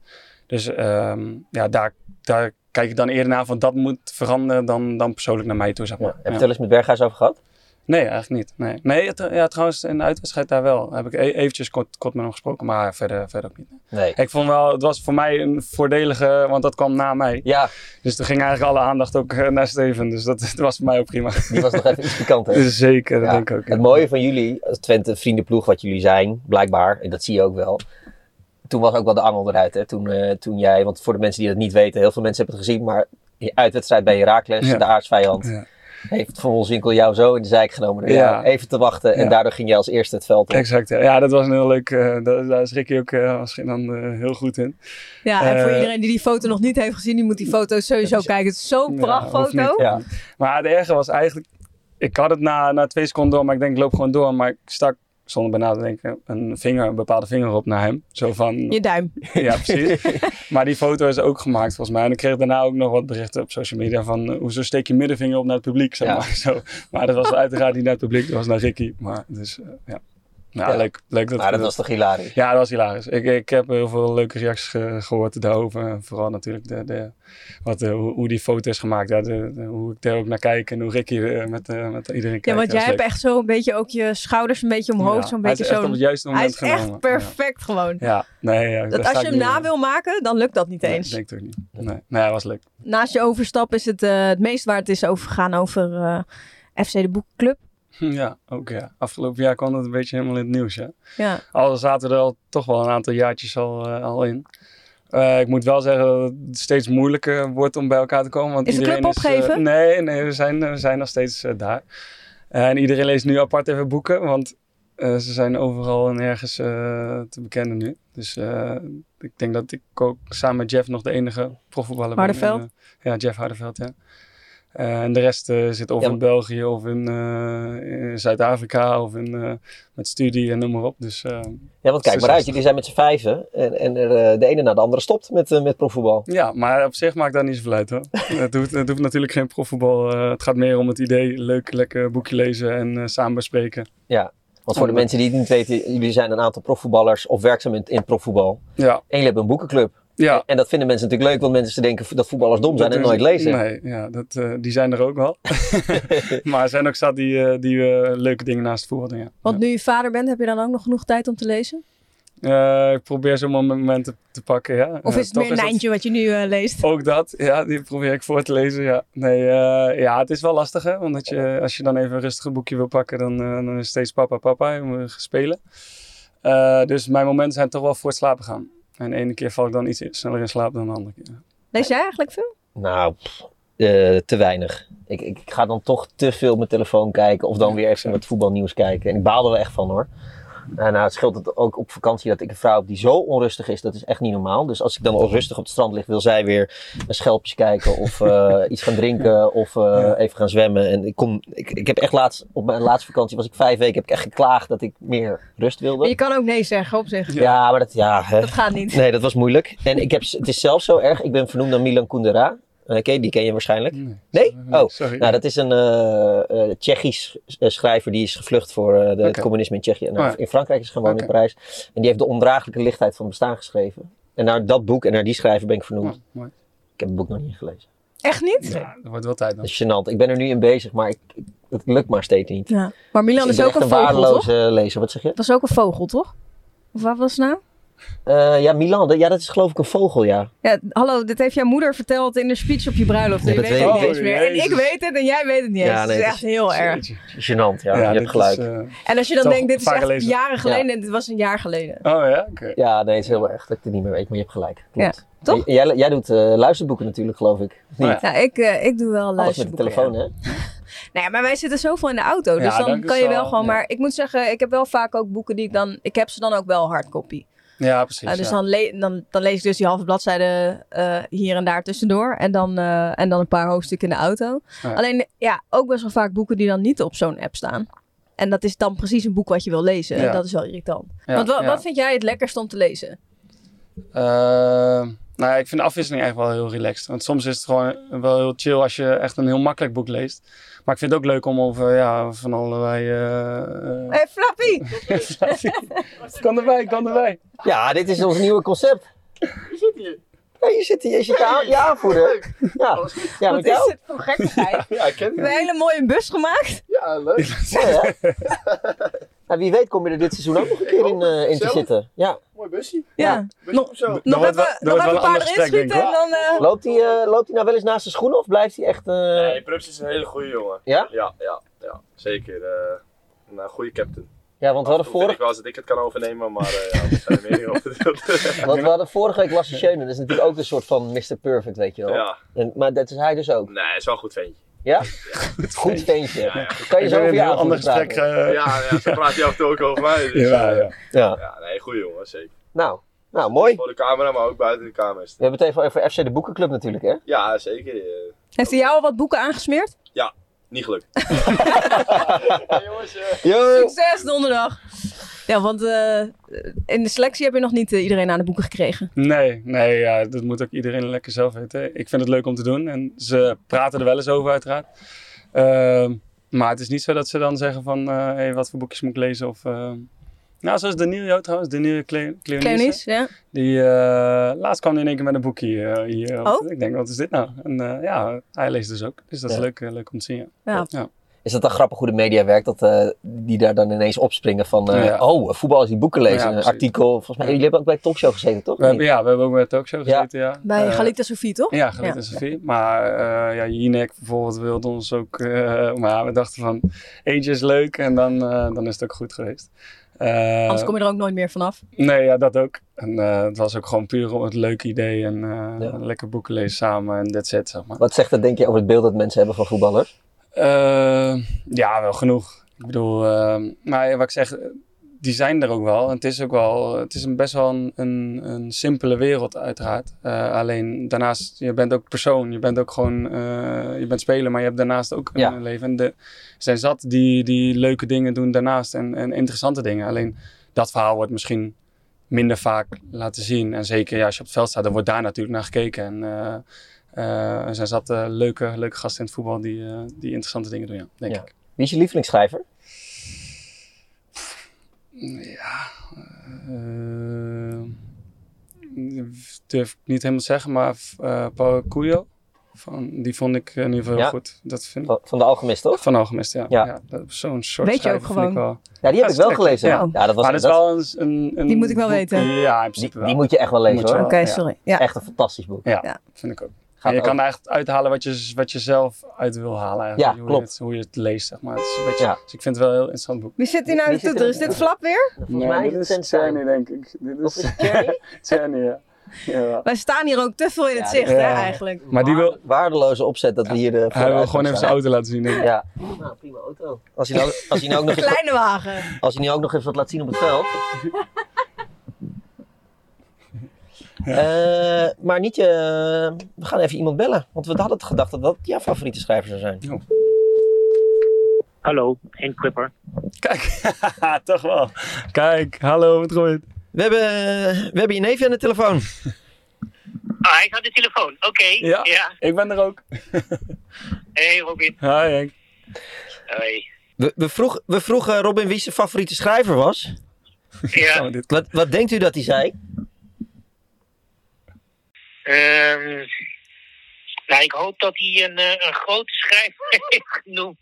Dus ehm, ja, daar, daar kijk ik dan eerder naar van dat moet veranderen dan, dan persoonlijk naar mij toe, zeg Ja. maar. Heb je het wel eens met Berghuis over gehad? Nee, eigenlijk niet. Nee, nee het- ja, trouwens in de uitwedstrijd daar wel. Heb ik e- eventjes kort, kort met hem gesproken, maar verder, verder ook niet. Nee. Ik vond wel, het was voor mij een voordelige, want dat kwam na mij. Ja, Dus er ging eigenlijk alle aandacht ook eh, naar Steven. Dus dat, dat was voor mij ook prima. die was nog even iets pikanter. Dus Zeker, dat Ja, denk ik ook. ja. Het mooie van jullie, Twente vriendenploeg wat jullie zijn, blijkbaar, en dat zie je ook wel. Toen was ook wel de angel eruit, hè? Toen, eh, toen jij, want voor de mensen die dat niet weten, heel veel mensen hebben het gezien, maar uitwedstrijd bij Herakles, Ja. de aardsvijand, Ja. Heeft Van Wolfswinkel jou zo in de zijk genomen door Ja. jou even te wachten en Ja. daardoor ging jij als eerste het veld op. Exact, ja. ja. dat was een heel leuk, eh, daar, daar is Ricky ook eh, was dan eh, heel goed in. Ja, en voor iedereen die die foto nog niet heeft gezien, die moet die foto sowieso kijken. Het is zo'n Ja, prachtfoto. Maar het erge was eigenlijk, ik had het na, na twee seconden door, maar ik denk ik loop gewoon door. Maar ik stak, zonder bij na te denken, een vinger, een bepaalde vinger op naar hem. Zo van, Je duim. ja precies. maar die foto is ook gemaakt volgens mij. En ik kreeg daarna ook nog wat berichten op social media van, eh, hoezo steek je middenvinger op naar het publiek, zeg Ja. maar. Zo. Maar dat was uiteraard niet naar het publiek, dat was naar Ricky. Maar dus, eh, ja. Nou, Ja. leuk, leuk dat Maar dat was toch hilarisch? ja, dat was hilarisch. Ik, ik heb heel veel leuke reacties ge- gehoord daarover. En Vooral natuurlijk de, de, wat, de, hoe, hoe die foto is gemaakt. Ja, de, de- hoe ik er ook naar kijk en hoe Ricky er met, eh, met iedereen kijkt. Ja, want Dat jij hebt leuk. echt zo een beetje ook je schouders een beetje omhoog. Ja, Zo'n hij beetje op het juiste Hij is echt perfect gewoon. Ja, nee, ja, Dat daar als je hem na in. wil maken, dan lukt dat niet Nee, eens. denk ik ook niet. Nee, nee, hij was leuk. Naast je overstap is het eh, het meest waar het is overgegaan over eh, FC de Boekclub. Ja, ook ja. Afgelopen jaar kwam dat een beetje helemaal in het nieuws, ja. Ja. Al zaten er al toch wel een aantal jaartjes al, eh, al in. Eh, ik moet wel zeggen dat het steeds moeilijker wordt om bij elkaar te komen. Want Is de iedereen club is, eh, opgegeven? nee, nee we, zijn, we zijn nog steeds daar. En iedereen leest nu apart even boeken, want ze zijn overal en ergens te bekennen nu. Dus ik denk dat ik ook samen met Jeff nog de enige profvoetballer ben. Hardenveld? ja, Jeff Hardenveld, ja. Eh, en de rest eh, zit of Ja, in België of in, eh, in Zuid-Afrika of in, met studie en noem maar op. Dus Ja, want kijk Zo maar uit, jullie zijn met z'n vijven en, en er, de ene na de andere stopt met, met profvoetbal. ja, maar op zich maakt dat niet zoveel uit hoor. het, hoeft, het hoeft natuurlijk geen profvoetbal. het gaat meer om het idee, leuk, lekker boekje lezen en samen bespreken. Ja, want voor de mensen die het niet weten, jullie zijn een aantal profvoetballers of werkzaam in, in profvoetbal. Ja, En jullie hebben een boekenclub. Ja. En dat vinden mensen natuurlijk leuk, want mensen denken dat voetballers dom zijn Dat en is- nooit lezen. Nee, ja, dat, eh, die zijn er ook wel. maar er zijn ook zat die, eh, die eh, leuke dingen naast voetbal doen. Ja. Want nu je vader bent, heb je dan ook nog genoeg tijd om te lezen? Eh, ik probeer zo'n momenten te pakken. Ja. Of is het meer een dat- eindje wat je nu leest? Ook dat, ja, die probeer ik voor te lezen. Ja, nee, eh, ja het is wel lastig, hè? Want dat je, als je dan even een rustig boekje wil pakken, dan, eh, dan is het steeds papa, papa, je moet spelen. Eh, dus mijn momenten zijn toch wel voor het slapen gaan. En de ene keer val ik dan iets sneller in slaap dan de andere keer. Lees jij eigenlijk veel? Nou, pff, eh, te weinig. Ik, ik, ga dan toch te veel op mijn telefoon kijken of dan weer even wat voetbalnieuws kijken. En ik baal er wel echt van hoor. En nou, het scheelt het ook op vakantie dat ik een vrouw heb die zo onrustig is. Dat is echt niet normaal. Dus als ik dan al rustig op het strand lig, wil zij weer naar schelpjes kijken of eh, iets gaan drinken of eh, Ja. even gaan zwemmen. En ik, kom, ik, ik heb echt laatst, op mijn laatste vakantie was ik vijf weken, heb ik echt geklaagd dat ik meer rust wilde. Maar je kan ook nee zeggen op zich. Ja, maar dat, ja, hè. Dat gaat niet. Nee, dat was moeilijk. En ik heb, het is zelfs zo erg. Ik ben vernoemd naar Milan Kundera. Oké, die ken je waarschijnlijk. Nee? Nee? Oh, sorry. nou dat is een eh, eh, Tsjechisch eh, schrijver die is gevlucht voor eh, de, het communisme in Tsjechië. En Oh ja. in Frankrijk is gewoon in Parijs. En die heeft de ondraaglijke lichtheid van het bestaan geschreven. En naar dat boek en naar die schrijver ben ik vernoemd. Oh, mooi. Ik heb het boek nog niet gelezen. Echt niet? Ja, dat wordt wel tijd dan. Dat is gênant. Ik ben er nu in bezig, maar ik, ik- het lukt maar steeds niet. Ja. Maar Milan Dus is ook een een vogel, toch? waardeloze lezer. Wat zeg je? Dat is ook een vogel, toch? Of wat was het nou? Eh, ja, Milan. dat- Ja, dat is geloof ik een vogel, ja. Ja, hallo, dit heeft jouw moeder verteld in de speech op je bruiloft. Ja, dat weet weet het ik. niet eens meer. En ik weet het en jij weet het niet eens. Ja, nee, het is echt heel erg. Gênant, ja. Ja, je hebt gelijk. is, eh, En als je dan denkt, dit is echt gelezen. jaren geleden en dit was een jaar geleden. Oh ja, oké. Ja, nee, het is heel erg dat ik het niet meer weet, maar je hebt gelijk. Klopt. toch? J- Jij, jij doet eh, luisterboeken natuurlijk, geloof ik. Oh Ja, ik, eh, ik doe wel Alles met de luisterboeken. telefoon, ja. hè? Nou ja, maar wij zitten zoveel in de auto. Dus Ja, dan kan je wel wel- gewoon. ja. Maar ik moet zeggen, ik heb wel vaak ook boeken die ik dan. Ik heb ze dan ook wel hardcopy. Ja, precies. Eh, dus ja. dan, le- dan, dan lees ik dus die halve bladzijde eh, hier en daar tussendoor. En dan, eh, en dan een paar hoofdstukken in de auto. Ja. Alleen, ja, ook best wel vaak boeken die dan niet op zo'n app staan. En dat is dan precies een boek wat je wil lezen. En dat is wel irritant. Want wa- wat vind jij het lekkerst om te lezen? Nou ja, ik vind de afwisseling echt wel heel relaxed. Want soms is het gewoon wel heel chill als je echt een heel makkelijk boek leest. Maar ik vind het ook leuk om over ja, van allerlei... eh, eh, Hé, hey, Flappy! kan erbij, kan erbij. Ja, dit is ons nieuwe concept. Je zit hier. Ja, je zit hier. Je zit je, aan, je aanvoerder. Ja, ja Wat is jou. dit voor gekkigheid? Ja, ik ken We hebben een hele mooie bus gemaakt. Ja, leuk. Nou, wie weet kom je er dit seizoen ook nog een keer in, eh, in te zitten. Ja. Mooi busje. Ja. Busje Nog, nog even, even een paar erin schieten en dan... eh, Loopt hij eh, loopt hij nou wel eens naast de schoenen of blijft hij echt... eh, Nee, Prups is een hele goede jongen. Ja? Ja, ja, ja. Zeker. eh, een goede captain. Ja, want we hadden, vind ik vorige, wel dat ik het kan overnemen, maar eh, ja, we zijn er mening over. want we hadden vorige week Lasse Schöne. Dat is natuurlijk ook een soort van Mr. Perfect, weet je wel. ja. En, maar dat is hij dus ook. Nee, hij is wel een goed ventje. Ja? Goed ventje. Ja, ja. Kan je Ik zo over je ander gesprek. eh, Ja, ja, zo praat hij af en toe ook over mij. Dus, ja, eh, ja. Ja. ja, nee, goede jongen, zeker. Nou, nou, mooi. Voor de camera, maar ook buiten de camera's. We hebben het even over FC de Boekenclub natuurlijk, hè? Ja, zeker. eh, Heeft hij jou al wat boeken aangesmeerd? niet gelukt. jongens, eh, Yo! Succes donderdag! Ja, want eh, in de selectie heb je nog niet eh, iedereen aan de boeken gekregen. Nee, nee ja, dat moet ook iedereen lekker zelf weten. Ik vind het leuk om te doen en ze praten er wel eens over uiteraard. Ehm, maar het is niet zo dat ze dan zeggen van, eh hey, wat voor boekjes moet ik lezen of... nou, zoals Danilo trouwens, Danilo Cle Cleonice. Cleonice, ja. Die, eh, laatst kwam hij in één keer met een boekje hier. Oh? Ik denk, wat is dit nou? En eh, ja, hij leest dus ook. Dus dat is leuk, leuk om te zien. Ja. Ja. Is dat dan grappig hoe de media werkt? Dat eh, die daar dan ineens opspringen van... eh, Ja. Oh, voetballers die boeken lezen. Ja, een artikel. Volgens mij, jullie hebben ook bij Talkshow gezeten, toch? We hebben, ja, we hebben ook bij een talkshow Ja. gezeten, ja. Bij Eh, Galita Sofie, toch? Ja, Galit Ja. en Sofie. Maar eh ja, Jinek bijvoorbeeld wilde ons ook... eh, maar we dachten van, eentje is leuk en dan, eh, dan is het ook goed geweest. Eh, Anders kom je er ook nooit meer vanaf. Nee, ja, dat ook. En eh, het was ook gewoon puur om het leuke idee en eh, Ja. lekker boeken lezen samen en that's it, zeg maar. Wat zegt dat, denk je, over het beeld dat mensen hebben van voetballers? Eh, ja, wel genoeg. Ik bedoel, eh, maar wat ik zeg, die zijn er ook wel. En het is ook wel, het is een best wel een, een, een simpele wereld uiteraard. Eh, alleen daarnaast, je bent ook persoon. Je bent ook gewoon, eh, je bent speler, maar je hebt daarnaast ook een leven. En de, er zijn zat die, die leuke dingen doen daarnaast en, en interessante dingen. Alleen dat verhaal wordt misschien minder vaak laten zien. En zeker ja, als je op het veld staat, dan wordt daar natuurlijk naar gekeken. En eh, eh, er zijn zat eh, leuke, leuke gasten in het voetbal die, eh, die interessante dingen doen, ja, denk Ja. ik. Wie is je lievelingsschrijver? Ja, eh, durf ik niet helemaal te zeggen, maar uh, Paul Cuyo, van, die vond ik in ieder geval heel Ja? goed. Dat vind ik Van, van de Alchemist, toch? van Algemist, ja. Ja. ja. dat is Zo'n soort Weet je ook schrijver vind ik gewoon? wel. Ja, die heb Ja, ik wel gelezen. ja. Ja, dat was maar dat is wel een, een, een Die moet ik wel boek- weten. Ja, in die, principe wel. die moet je echt wel lezen, hoor. Oké, ja. sorry. Ja. Echt een fantastisch boek. Ja, Ja. vind ik ook. Gaat En je ook- kan er echt uithalen wat je, wat je zelf uit wil halen. eigenlijk. Ja, hoe, klopt. Je het, hoe je het leest, zeg maar. Het is een beetje, Ja. Dus ik vind het wel een heel interessant boek. Wie zit hier nou de toeter? er- Is dit Flap weer? Volgens mij is het Sensei. denk ik. Dit is? Tjerny, ja. ja. Wij staan hier ook te veel in het Ja, zicht, ja. hè, eigenlijk. Maar die wil, Waardeloze opzet dat we hier de voor de hij wil gewoon even zijn auto laten zien. denk ik. Ja. Nou, prima auto. Als hij nou, als hij nou ook nog Kleine wagen. als hij nu ook nog eens wat laat zien op het veld. Eh, maar niet je. we gaan even iemand bellen. Want we hadden gedacht dat dat jouw favoriete schrijver zou zijn. Hallo, Henk Clipper. Kijk, toch wel. Kijk, hallo, wat gooit. We hebben, we hebben je neefje aan de telefoon. Ah, hij is aan de telefoon. Oké. Ja. ja. Ik ben er ook. Hey Robin. Hi Henk. Hoi. We, we, vroeg, we vroegen Robin wie zijn favoriete schrijver was. Ja. Oh. Wat, wat denkt u dat hij zei? Ehm, nou, ik hoop dat hij een, eh, een grote schrijver heeft genoemd.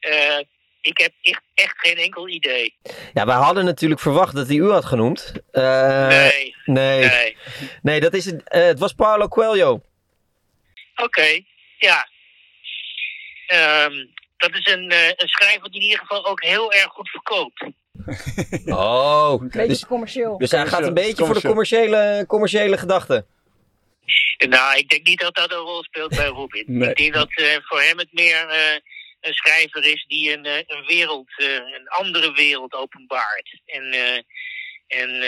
Eh, Ik heb echt, echt geen enkel idee. Ja, wij hadden natuurlijk verwacht dat hij u had genoemd. Eh, Nee. Nee. Nee. Nee, dat is het. het was Paulo Coelho. Oké, ja. Ehm, dat is een, eh, een schrijver die in ieder geval ook heel erg goed verkoopt. Oh, Beetje dus, commercieel. dus hij gaat een beetje voor de commerciële, commerciële gedachten. Nou, ik denk niet dat dat een rol speelt bij Robin. Nee. Ik denk dat eh, voor hem het meer eh, een schrijver is die een, eh, een wereld, een andere wereld openbaart. En, en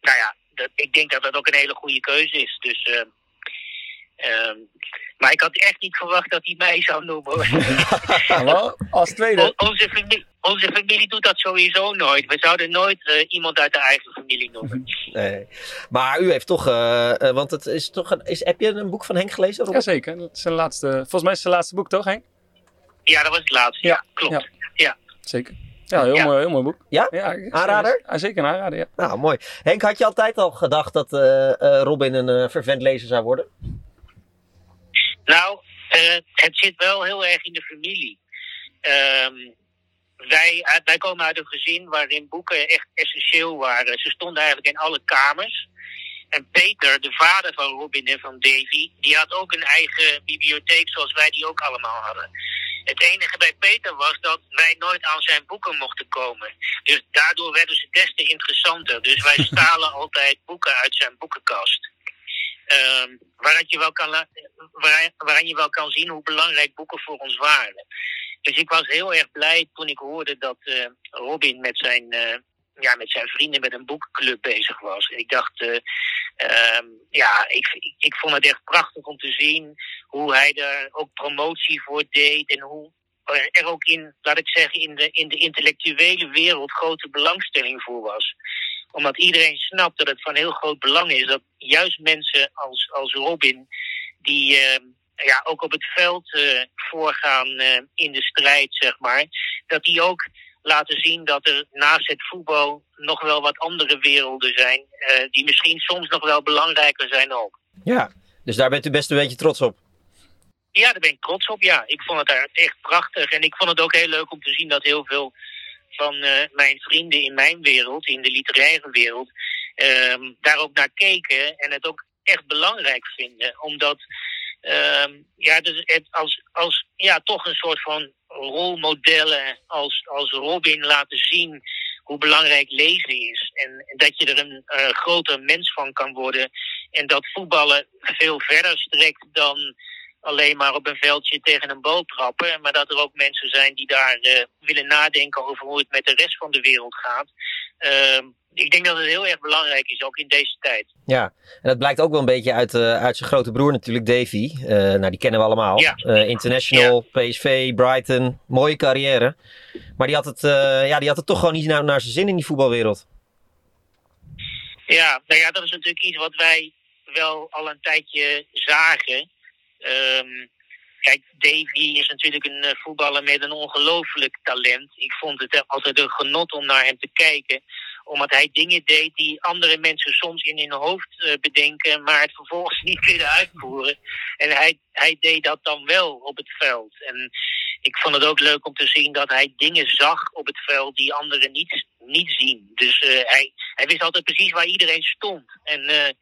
nou ja, dat, ik denk dat dat ook een hele goede keuze is. Dus, eh, ehm, maar ik had echt niet verwacht dat hij mij zou noemen. als tweede. O- onze, familie, onze familie doet dat sowieso nooit. We zouden nooit eh, iemand uit de eigen familie noemen. Nee. Maar u heeft toch, eh, eh, want het is toch een, is, heb je een boek van Henk gelezen? Robert? Jazeker, dat is zijn laatste, volgens mij is het zijn laatste boek toch Henk? Ja, dat was het laatste. Ja, klopt. Ja. Ja. Zeker. Ja, heel, Ja. Mooi, heel mooi boek. Ja? ja Aanrader? Ja, zeker een aanrader, ja. Nou, mooi. Henk, had je altijd al gedacht dat eh, eh, Robin een eh, fervent lezer zou worden? Nou, eh, het zit wel heel erg in de familie. Ehm, wij, uit- wij komen uit een gezin waarin boeken echt essentieel waren. Ze stonden eigenlijk in alle kamers. En Peter, de vader van Robin en van Davy, die had ook een eigen bibliotheek zoals wij die ook allemaal hadden. Het enige bij Peter was dat wij nooit aan zijn boeken mochten komen. Dus daardoor werden ze des te interessanter. Dus wij stalen altijd boeken uit zijn boekenkast. Waarin, je wel kan waar- je wel kan zien hoe belangrijk boeken voor ons waren. Dus ik was heel erg blij toen ik hoorde dat eh, Robin met zijn, eh, ja, met zijn vrienden met een boekenclub bezig was. En ik dacht, eh, ehm, ja, ik, ik vond het echt prachtig om te zien hoe hij daar ook promotie voor deed. En hoe er ook in, laat ik zeggen, in de, in de intellectuele wereld grote belangstelling voor was omdat iedereen snapt dat het van heel groot belang is dat juist mensen als, als Robin, die eh, ja, ook op het veld eh, voorgaan eh, in de strijd, zeg maar, dat die ook laten zien dat er naast het voetbal nog wel wat andere werelden zijn, eh, die misschien soms nog wel belangrijker zijn ook. Ja. Dus daar bent u best een beetje trots op. Ja, daar ben ik trots op. Ja, ik vond het daar echt prachtig. En ik vond het ook heel leuk om te zien dat heel veel van eh, mijn vrienden in mijn wereld, in de literaire wereld, ehm, daar ook naar keken en het ook echt belangrijk vinden. Omdat ehm, ja, dus het als, als ja, toch een soort van rolmodellen als, als Robin laten zien hoe belangrijk lezen is. En, en dat je er een eh, groter mens van kan worden. En dat voetballen veel verder strekt dan alleen maar op een veldje tegen een bal trappen. Maar dat er ook mensen zijn die daar eh, willen nadenken over hoe het met de rest van de wereld gaat. Ehm, ik denk dat het heel erg belangrijk is, ook in deze tijd. Ja, en dat blijkt ook wel een beetje uit, eh, uit zijn grote broer natuurlijk, Davy. Eh, nou, die kennen we allemaal. Ja. International, PSV, Brighton, mooie carrière. Maar die had het, ja, die had het toch gewoon niet naar, naar zijn zin in die voetbalwereld. Ja, nou ja, dat is natuurlijk iets wat wij wel al een tijdje zagen. Ehm, kijk, Davy is natuurlijk een eh, voetballer met een ongelooflijk talent. Ik vond het altijd een genot om naar hem te kijken. Omdat hij dingen deed die andere mensen soms in hun hoofd eh, bedenken, maar het vervolgens niet kunnen uitvoeren. En hij, hij deed dat dan wel op het veld. En ik vond het ook leuk om te zien dat hij dingen zag op het veld die anderen niet, niet zien. Dus eh, hij, hij wist altijd precies waar iedereen stond. En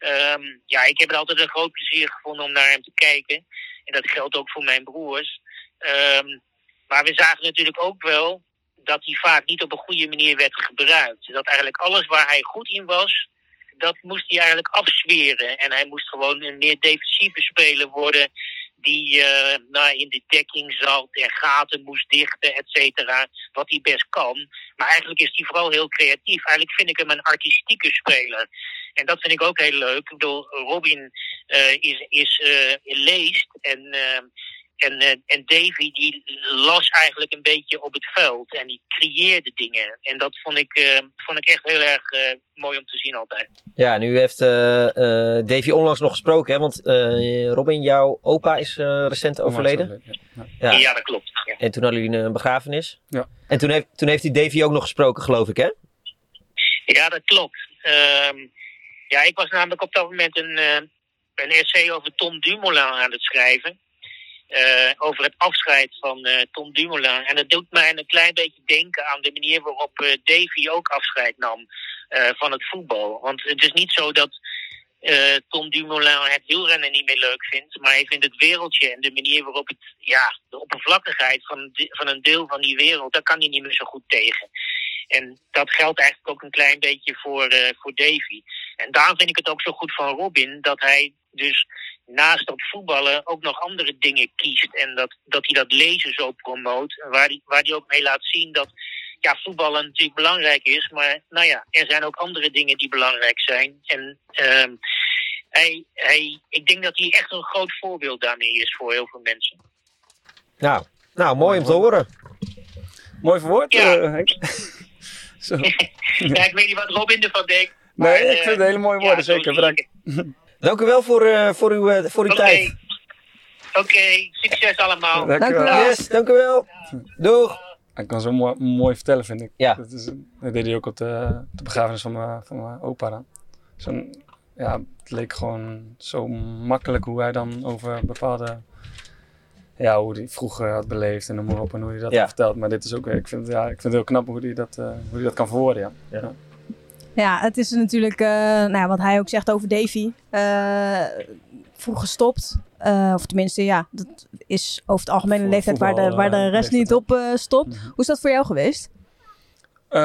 eh, ehm, ja, ik heb het altijd een groot plezier gevonden om naar hem te kijken. En dat geldt ook voor mijn broers. Ehm, maar we zagen natuurlijk ook wel dat hij vaak niet op een goede manier werd gebruikt. Dat eigenlijk alles waar hij goed in was, dat moest hij eigenlijk afzweren. En hij moest gewoon een meer defensieve speler worden die eh, nou, in de dekking zat en gaten moest dichten, et cetera. Wat hij best kan. Maar eigenlijk is hij vooral heel creatief. Eigenlijk vind ik hem een artistieke speler. En dat vind ik ook heel leuk. Ik bedoel, Robin eh, is, is, eh, leest en, en, eh, en Davy die las eigenlijk een beetje op het veld. En die creëerde dingen. En dat vond ik, eh, vond ik echt heel erg eh, mooi om te zien altijd. Ja, nu heeft eh, eh, Davy onlangs nog gesproken, hè? Want eh, Robin, jouw opa is eh, recent overleden. Ja, Ja. dat klopt. Ja. En toen hadden jullie een begrafenis. Ja. En toen heeft, toen heeft hij Davy ook nog gesproken, geloof ik, hè? Ja, dat klopt. Ehm, ja, ik was namelijk op dat moment een, eh, een essay over Tom Dumoulin aan het schrijven. Eh, over het afscheid van eh, Tom Dumoulin. En dat doet mij een klein beetje denken aan de manier waarop eh, Davy ook afscheid nam van het voetbal. Want het is niet zo dat Tom Dumoulin het wielrennen niet meer leuk vindt, maar hij vindt het wereldje en de manier waarop het, ja, de oppervlakkigheid van, van een deel van die wereld, daar kan hij niet meer zo goed tegen. En dat geldt eigenlijk ook een klein beetje voor, eh, voor Davy. En daarom vind ik het ook zo goed van Robin dat hij dus naast dat voetballen ook nog andere dingen kiest. En dat, dat hij dat lezen zo promoot. Waar hij, waar hij ook mee laat zien dat ja, voetballen natuurlijk belangrijk is. Maar nou ja, er zijn ook andere dingen die belangrijk zijn. En ehm, hij, hij, ik denk dat hij echt een groot voorbeeld daarmee is voor heel veel mensen. Nou, nou mooi om te horen. Mooi verwoord, Ja. eh, Henk. Zo. Ja, ik weet niet wat Robin ervan denkt. Nee, maar, ik eh, vind het hele mooie woorden, zeker. ik. Dank u wel voor, eh, voor uw, eh, voor uw tijd. Oké, succes allemaal. Dank u wel. Yes, dank u wel. Doeg. Hij kan zo mooi, mooi vertellen, vind ik. Ja. Dat, is, dat deed hij ook op de, de begrafenis van mijn, van mijn opa. Zo'n, ja, het leek gewoon zo makkelijk hoe hij dan over bepaalde... Ja, hoe hij vroeger had beleefd en noem maar op en hoe hij dat Ja. had verteld. Maar dit is ook, ik vind, ja, ik vind het heel knap hoe hij dat, eh, hoe hij dat kan verwoorden, ja. ja. Ja, het is natuurlijk, eh, nou ja, wat hij ook zegt over Davy. eh, vroeg gestopt. Eh, of tenminste, ja, dat is over het algemeen een leeftijd waar de, waar de rest niet op eh, stopt. Mhm. Hoe is dat voor jou geweest? Eh,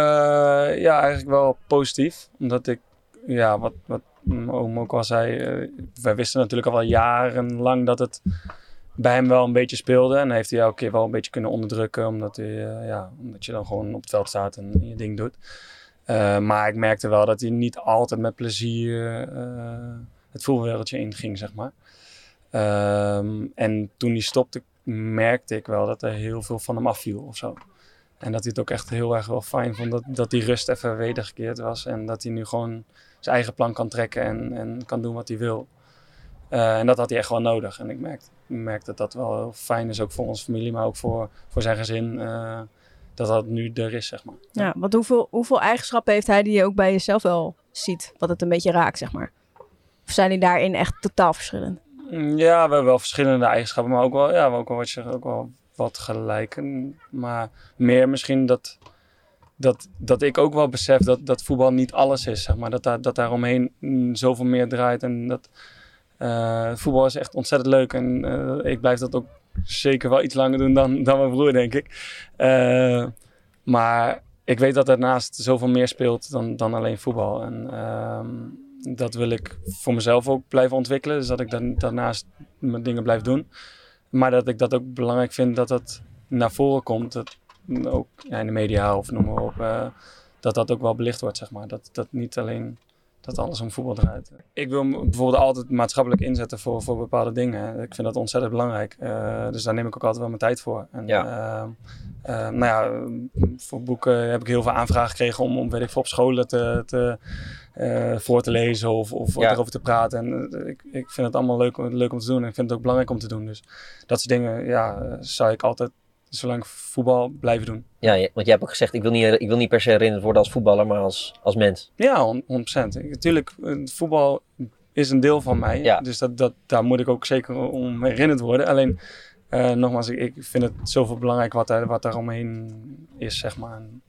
ja, eigenlijk wel positief. Omdat ik, ja, wat, wat mijn oom ook al zei, eh, wij wisten natuurlijk al wel jarenlang dat het bij hem wel een beetje speelde. En heeft hij elke keer wel een beetje kunnen onderdrukken, omdat, hij, eh, ja, omdat je dan gewoon op het veld staat en je ding doet. Eh, maar ik merkte wel dat hij niet altijd met plezier eh, het voetbalwereldje inging, zeg maar. Ehm, en toen hij stopte, merkte ik wel dat er heel veel van hem afviel of zo. En dat hij het ook echt heel erg wel fijn vond dat, dat die rust even wedergekeerd was. En dat hij nu gewoon zijn eigen plan kan trekken en, en kan doen wat hij wil. Eh, en dat had hij echt wel nodig. En ik merk, ik merk dat dat wel heel fijn is, ook voor onze familie, maar ook voor, voor zijn gezin. eh, dat dat nu er is, zeg maar. Ja, want hoeveel, hoeveel eigenschappen heeft hij die je ook bij jezelf wel ziet? Wat het een beetje raakt, zeg maar. Of zijn die daarin echt totaal verschillend? Mm, Ja, we hebben wel verschillende eigenschappen, maar ook wel, ja, ook wel wat je ook wel wat gelijken. Maar meer misschien dat, dat, dat ik ook wel besef dat, dat voetbal niet alles is, zeg maar. Dat daar, dat daar omheen mm, zoveel meer draait en dat voetbal is echt ontzettend leuk. En eh, ik blijf dat ook zeker wel iets langer doen dan, dan mijn broer, denk ik. Eh, maar ik weet dat daarnaast zoveel meer speelt dan, dan alleen voetbal. En ehm, dat wil ik voor mezelf ook blijven ontwikkelen. Dus dat ik dan, daarnaast mijn dingen blijf doen. Maar dat ik dat ook belangrijk vind dat dat naar voren komt. Dat ook ja, in de media of noem maar op. eh, dat dat ook wel belicht wordt, zeg maar. Dat, dat niet alleen dat alles om voetbal draait. Ik wil me bijvoorbeeld altijd maatschappelijk inzetten voor, voor bepaalde dingen. Ik vind dat ontzettend belangrijk. Eh, dus daar neem ik ook altijd wel mijn tijd voor. En, Ja. eh, eh, nou ja, voor boeken heb ik heel veel aanvragen gekregen om, om weet ik veel, op scholen te, te, eh, voor te lezen of, of Ja. erover te praten. En ik, ik vind het allemaal leuk, leuk om te doen en ik vind het ook belangrijk om te doen. Dus dat soort dingen, ja, zou ik altijd, zolang ik voetbal, blijven doen. Ja, want jij hebt ook gezegd, ik wil niet, ik wil niet per se herinnerd worden als voetballer, maar als, als mens. Ja, hon- 100%. Ik- Natuurlijk, eh, voetbal is een deel van mij. Ja. Dus dat, dat, daar moet ik ook zeker om herinnerd worden. Alleen, eh, nogmaals, ik, ik vind het zoveel belangrijk wat, daar, wat daar omheen is, zeg maar. En,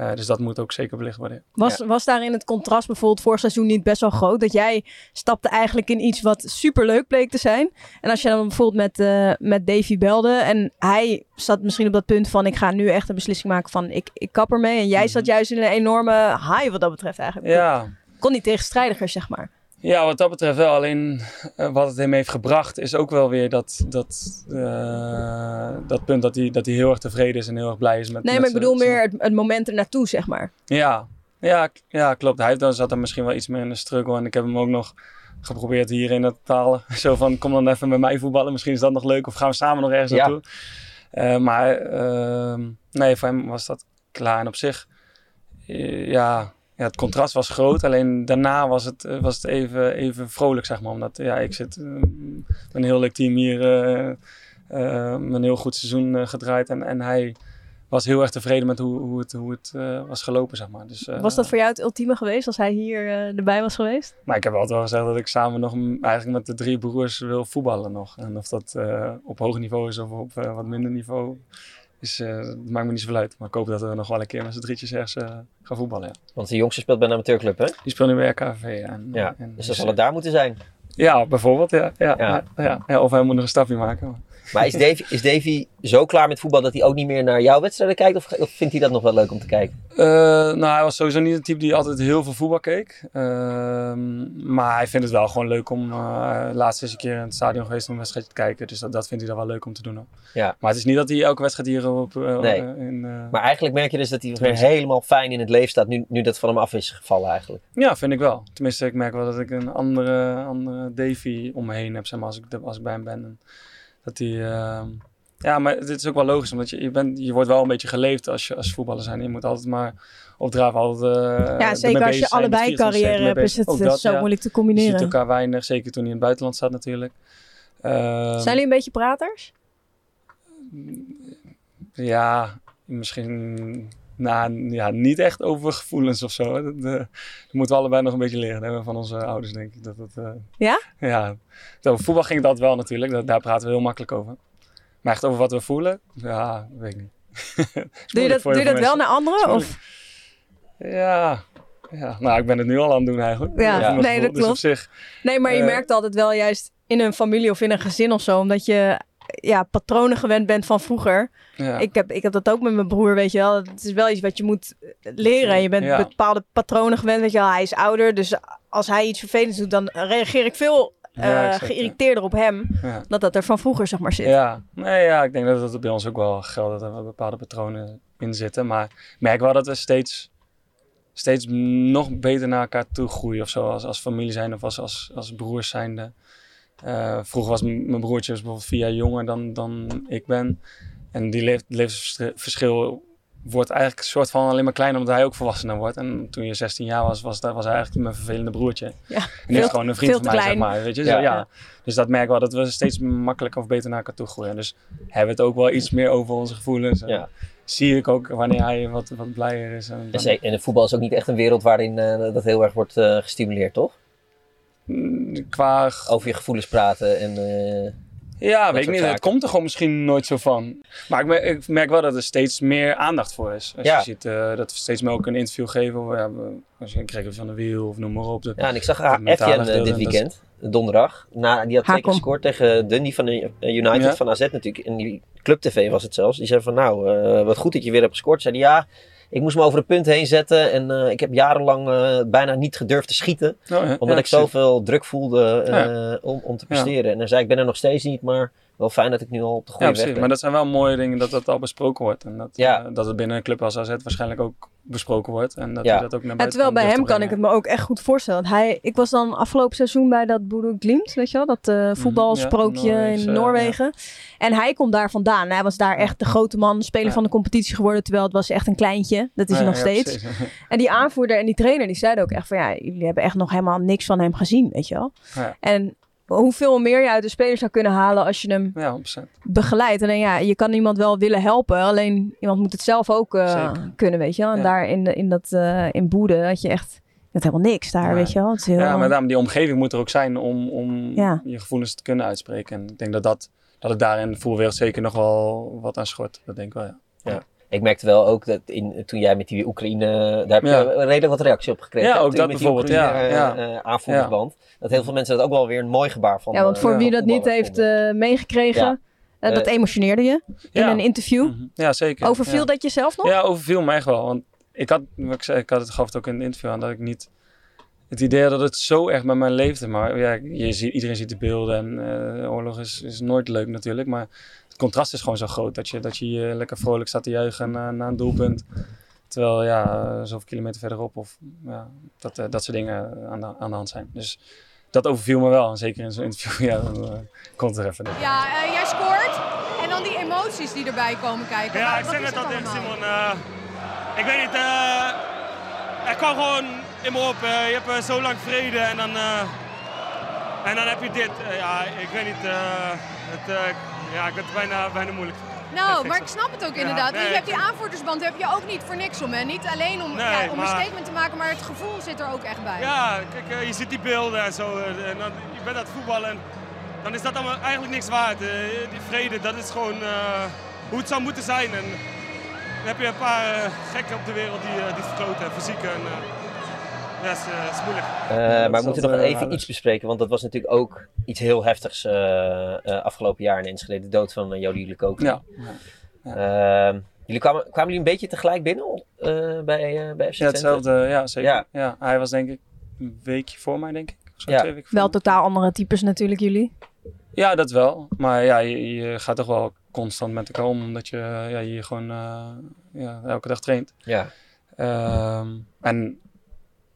eh, dus dat moet ook zeker belicht worden. Was, was daarin het contrast bijvoorbeeld vorig seizoen niet best wel groot? Dat jij stapte eigenlijk in iets wat super leuk bleek te zijn. En als je dan bijvoorbeeld met, eh, met Davy belde en hij zat misschien op dat punt van ik ga nu echt een beslissing maken van ik, ik kap ermee. En jij zat juist in een enorme high wat dat betreft eigenlijk. Ja, Kon niet tegenstrijdiger, zeg maar. Ja, wat dat betreft wel. Alleen eh, wat het hem heeft gebracht is ook wel weer dat, dat, eh, dat punt dat hij, dat hij heel erg tevreden is en heel erg blij is met Nee, met maar ik bedoel meer het, het moment ernaartoe, zeg maar. Ja, ja, ja klopt. Hij heeft dan, zat er misschien wel iets meer in de struggle. En ik heb hem ook nog geprobeerd hierin te talen. Zo van, kom dan even met mij voetballen. Misschien is dat nog leuk. Of gaan we samen nog ergens Ja. naartoe. Eh, maar ehm, nee, voor hem was dat klaar. En op zich, ja, ja, het contrast was groot. Alleen daarna was het, eh, was het even, even vrolijk, zeg maar. Omdat ja, ik zit eh, met een heel leuk team hier. eh, eh, een heel goed seizoen eh, gedraaid. En, en hij was heel erg tevreden met hoe, hoe het, hoe het eh, was gelopen, zeg maar. Dus, eh, Was dat voor jou het ultieme geweest als hij hier eh, erbij was geweest? Maar ik heb altijd wel gezegd dat ik samen nog m- eigenlijk met de drie broers wil voetballen nog. En of dat eh, op hoog niveau is of op eh, wat minder niveau, dat maakt me niet zoveel uit. Maar ik hoop dat we nog wel een keer met z'n drietjes ergens eh, gaan voetballen. Ja. Want de jongste speelt bij een amateurclub, hè? Die speelt nu bij RKV. En, Ja, en- dus dan zal het daar moeten zijn. Ja, bijvoorbeeld. Ja, ja, Ja. ja. Ja, ja, of hij moet nog een stapje maken. Maar is Davy, is Davy zo klaar met voetbal dat hij ook niet meer naar jouw wedstrijden kijkt? Of, of vindt hij dat nog wel leuk om te kijken? Eh, nou, hij was sowieso niet het type die altijd heel veel voetbal keek. Ehm, maar hij vindt het wel gewoon leuk om... eh laatst is een keer in het stadion geweest om een wedstrijdje te kijken. Dus dat, dat vindt hij dan wel leuk om te doen. Ja. Maar het is niet dat hij elke wedstrijd hier op... eh, Nee. eh, in, Maar eigenlijk merk je dus dat hij weer helemaal fijn in het leven staat nu, nu dat van hem af is gevallen eigenlijk. Ja, vind ik wel. Tenminste, ik merk wel dat ik een andere, andere Davy om me heen heb, zeg maar, als ik, als ik bij hem ben. En dat hij... ehm, ja, maar het is ook wel logisch, omdat je, je, bent, je wordt wel een beetje geleefd als je als voetballer zijn. Je moet altijd maar opdraven, altijd eh, ja, zeker als je allebei 24/7 carrière hebt, is het zo ja. moeilijk te Je ziet combineren. elkaar weinig, zeker toen hij in het buitenland zat natuurlijk. Ehm, Zijn jullie een beetje praters? Ja, misschien nou, ja, niet echt over gevoelens of zo. Dat, eh, dat moeten we allebei nog een beetje leren hè, van onze ouders, denk ik. Dat, het, eh, Ja? Ja. Over voetbal ging dat wel natuurlijk. Dat, daar praten we heel makkelijk over. Maar echt over wat we voelen? Ja, weet ik niet. Doe je dat, doe je dat wel naar anderen? Of? Ja. ja, nou ik ben het nu al aan het doen eigenlijk. Ja, mijn nee, dat Dus op klopt. zich, Nee, maar je Eh, merkt altijd wel juist in een familie of in een gezin of zo, omdat je ja, patronen gewend bent van vroeger. Ja. Ik, heb, ik heb dat ook met mijn broer, weet je wel. Het is wel iets wat je moet leren. Je bent Ja. bepaalde patronen gewend, weet je wel. Hij is ouder, dus als hij iets vervelends doet, dan reageer ik veel Ja, eh, geïrriteerder op hem. Dat dat er van vroeger, zeg maar, zit. Ja, nee, ja, ik denk dat het bij ons ook wel geldt dat er bepaalde patronen in zitten. Maar ik merk wel dat we steeds, steeds nog beter naar elkaar toe groeien of zo. Als, als familie zijn of als, als, als broers zijnde. Eh, vroeger was mijn broertje dus bijvoorbeeld vier jaar jonger dan, dan ik ben. En die levensverschil wordt eigenlijk een soort van alleen maar kleiner omdat hij ook volwassener wordt. En toen je 16 jaar was, was, dat, was hij eigenlijk mijn vervelende broertje. Ja, En die is gewoon een vriend van mij, zeg maar. Weet je? Ja. Ja. ja. Dus dat merk ik wel dat we steeds makkelijker of beter naar elkaar toe groeien. Dus hebben we het ook wel iets meer over onze gevoelens. En Ja. Zie ik ook wanneer hij wat, wat blijer is. En dan- en de voetbal is ook niet echt een wereld waarin eh, dat heel erg wordt eh, gestimuleerd, toch? Mm, Qua Over je gevoelens praten en... eh, Ja, Dat weet ik niet. Het komt er gewoon misschien nooit zo van. Maar ik merk, ik merk wel dat er steeds meer aandacht voor is. Als Ja. je ziet eh, dat we steeds meer ook een interview geven. Of, ja, we- als je een Gregor van de Wiel of noem maar op. Dat- Ja, en ik zag mentale Efjen eh, dit weekend, donderdag. Na, die had twee keer Hakom. gescoord tegen Dundee van de United Ja. van AZ natuurlijk. En die Club TV was het zelfs. Die zei van nou, eh, wat goed dat je weer hebt gescoord. Zei die, ja, ik moest me over de punt heen zetten. En eh, ik heb jarenlang eh, bijna niet gedurfd te schieten. Oh, Omdat ja, ik zoveel druk voelde eh, om, om te presteren. En hij zei, ik ben er nog steeds niet, maar wel fijn dat ik nu al op de goede Ja, weg ben. Maar dat zijn wel mooie dingen dat dat al besproken wordt. En dat, Ja. eh, dat het binnen een club als AZ waarschijnlijk ook besproken wordt. En dat Ja. hij dat ook naar Ja, buiten terwijl bij hem kan ik het me ook echt goed voorstellen. Want hij, ik was dan afgelopen seizoen bij dat Bodo Glimt, weet je wel? Dat eh, voetbalsprookje Mhm. Ja, Noorweegse, in Noorwegen. En hij komt daar vandaan. Hij was daar echt de grote man, speler Ja. van de competitie geworden. Terwijl het was echt een kleintje. Dat is hij nog ja, steeds. precies. En die aanvoerder en die trainer, die zeiden ook echt van... Ja, jullie hebben echt nog helemaal niks van hem gezien, weet je wel? Ja. En hoeveel meer je uit de speler zou kunnen halen als je hem Ja, 100%. begeleidt. Alleen ja, je kan iemand wel willen helpen. Alleen iemand moet het zelf ook eh, kunnen, weet je wel. En Ja. daar in, de- in, dat, eh, in Boede had je echt net helemaal niks daar, Nee. weet je wel. Het is heel, Ja, maar daarom, die omgeving moet er ook zijn om, om Ja. je gevoelens te kunnen uitspreken. En ik denk dat, dat, dat het daar in de voetbalwereld zeker nog wel wat aan schort. Dat denk ik wel, ja. Ik merkte wel ook dat in, toen jij met die Oekraïne, daar heb Ja. je redelijk wat reactie op gekregen. Ja, ook dat met die bijvoorbeeld, ja, Oekraïne, ja. eh, eh, aanvoerdersband. Dat heel veel mensen dat ook wel weer een mooi gebaar van ja, want voor eh, wie dat niet heeft vonden. eh, meegekregen, Ja. dat emotioneerde je in Ja. een interview. Mhm. Ja, zeker. Overviel ja. dat jezelf nog? Ja, overviel me echt wel. Want ik had, wat ik, zei, ik had het gaf het ook in het interview aan, dat ik niet het idee dat het zo echt met mij leefde. Maar ja, je ziet, iedereen ziet de beelden en eh, oorlog is, is nooit leuk natuurlijk. Maar het contrast is gewoon zo groot dat je, dat je lekker vrolijk staat te juichen na, na een doelpunt. Terwijl ja, eh, zoveel kilometer verderop of ja, dat, eh, dat soort dingen aan de, aan de hand zijn. Dus dat overviel me wel. En zeker in zo'n interview, ja, dan eh, komt er even. Ja, eh, jij scoort en dan die emoties die erbij komen kijken. Ja, Wat- ik zeg al het tegen allemaal? Simon. eh, ik weet niet, eh er kwam gewoon in me op. eh, je hebt eh, zo lang vrede en dan, eh, en dan heb je dit. Ja, ik weet niet. het, ja, ik vind het bijna, bijna moeilijk. Nou, maar ik snap het ook inderdaad. nee, je hebt die aanvoerdersband heb je ook niet voor niks om. Hè? Niet alleen om, Nee, ja, om een statement te maken, maar het gevoel zit er ook echt bij. Ja, kijk, je ziet die beelden en zo. en dan, je bent aan het voetballen en dan is dat allemaal eigenlijk niks waard. Die vrede, dat is gewoon hoe het zou moeten zijn. En dan heb je een paar gekken op de wereld die, eh, die verkloten en fysiek. En, eh, ja, is, eh, is moeilijk. Eh, maar we moeten nog even iets bespreken, want dat was natuurlijk ook iets heel heftigs eh, eh, afgelopen jaar in Enschede. De dood van uh, Jody Lecoq. Ja. Ehm, jullie kwamen, kwamen jullie een beetje tegelijk binnen eh, bij, eh bij FC Ja, hetzelfde. Ja, zeker. Ja. Ja. hij was denk ik een weekje voor mij, denk ik. Of zo, Ja. twee weken voor Wel totaal andere types natuurlijk jullie. Ja, dat wel. Maar ja, je, je gaat toch wel constant met elkaar om, omdat je ja, hier gewoon eh, ja, elke dag traint. Ja. Ehm, en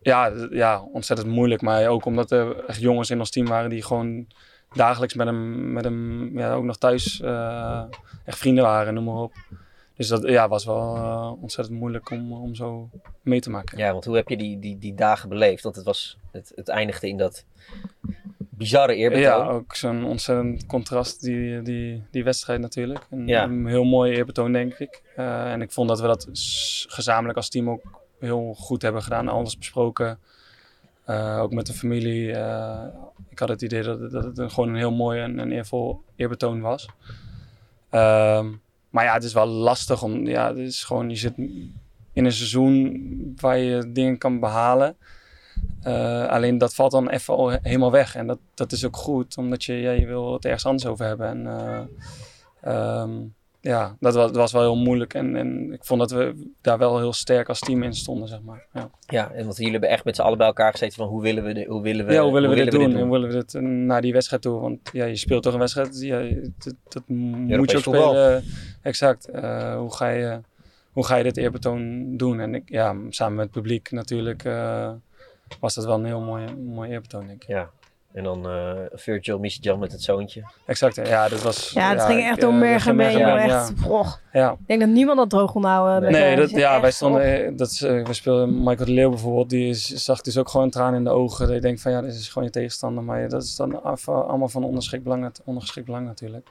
ja, ja, ontzettend moeilijk. Maar ook omdat er echt jongens in ons team waren die gewoon dagelijks met hem, met hem ja, ook nog thuis eh, echt vrienden waren, noem maar op. Dus dat ja, was wel eh, ontzettend moeilijk om, om zo mee te maken. Ja, want hoe heb je die, die, die dagen beleefd? Want het, was, het, het eindigde in dat bizarre eerbetoon. Ja, ook zo'n ontzettend contrast, die, die, die wedstrijd natuurlijk. Een, Ja. een heel mooi eerbetoon, denk ik. Eh, en ik vond dat we dat gezamenlijk als team ook heel goed hebben gedaan. Alles besproken. Eh, ook met de familie. Eh, ik had het idee dat, dat het een, gewoon een heel mooi en, en eervol eerbetoon was. Ehm, maar ja, het is wel lastig om... Ja, het is gewoon, je zit in een seizoen waar je dingen kan behalen. Eh, alleen dat valt dan even al helemaal weg. En dat, dat is ook goed, omdat je, ja, je wil het ergens anders over hebben. En ehm, ja, dat was, dat was wel heel moeilijk. En, en ik vond dat we daar wel heel sterk als team in stonden, zeg maar. Ja, Ja, en want jullie hebben echt met z'n allen bij elkaar gezeten van hoe willen we, de, hoe willen we, ja hoe willen we dit doen? dit Hoe willen we dit eh, naar die wedstrijd toe? Want ja, je speelt toch een wedstrijd, ja, dat, dat moet je ook voetbal. spelen. Exact. Eh, hoe, ga je, hoe ga je dit eerbetoon doen? En ik, ja, samen met het publiek natuurlijk eh, was dat wel een heel mooi, mooi eerbetoon, denk ik. Ja, en dan eh Virgil Misjan met het zoontje. Exact, ja, dat was... Ja, het ging echt ik, door eh, merg en joh. en Echt. Ja. ja. Ik denk dat niemand dat droog kon houden. Nee, dat, ja, wij stonden, eh, dat is, we speelden Michael de Leeuw bijvoorbeeld, die is, zag dus ook gewoon een traan in de ogen. Dat je denkt van ja, dit is gewoon je tegenstander, maar ja, dat is dan af- allemaal van ondergeschikt belang, ondergeschikt belang natuurlijk.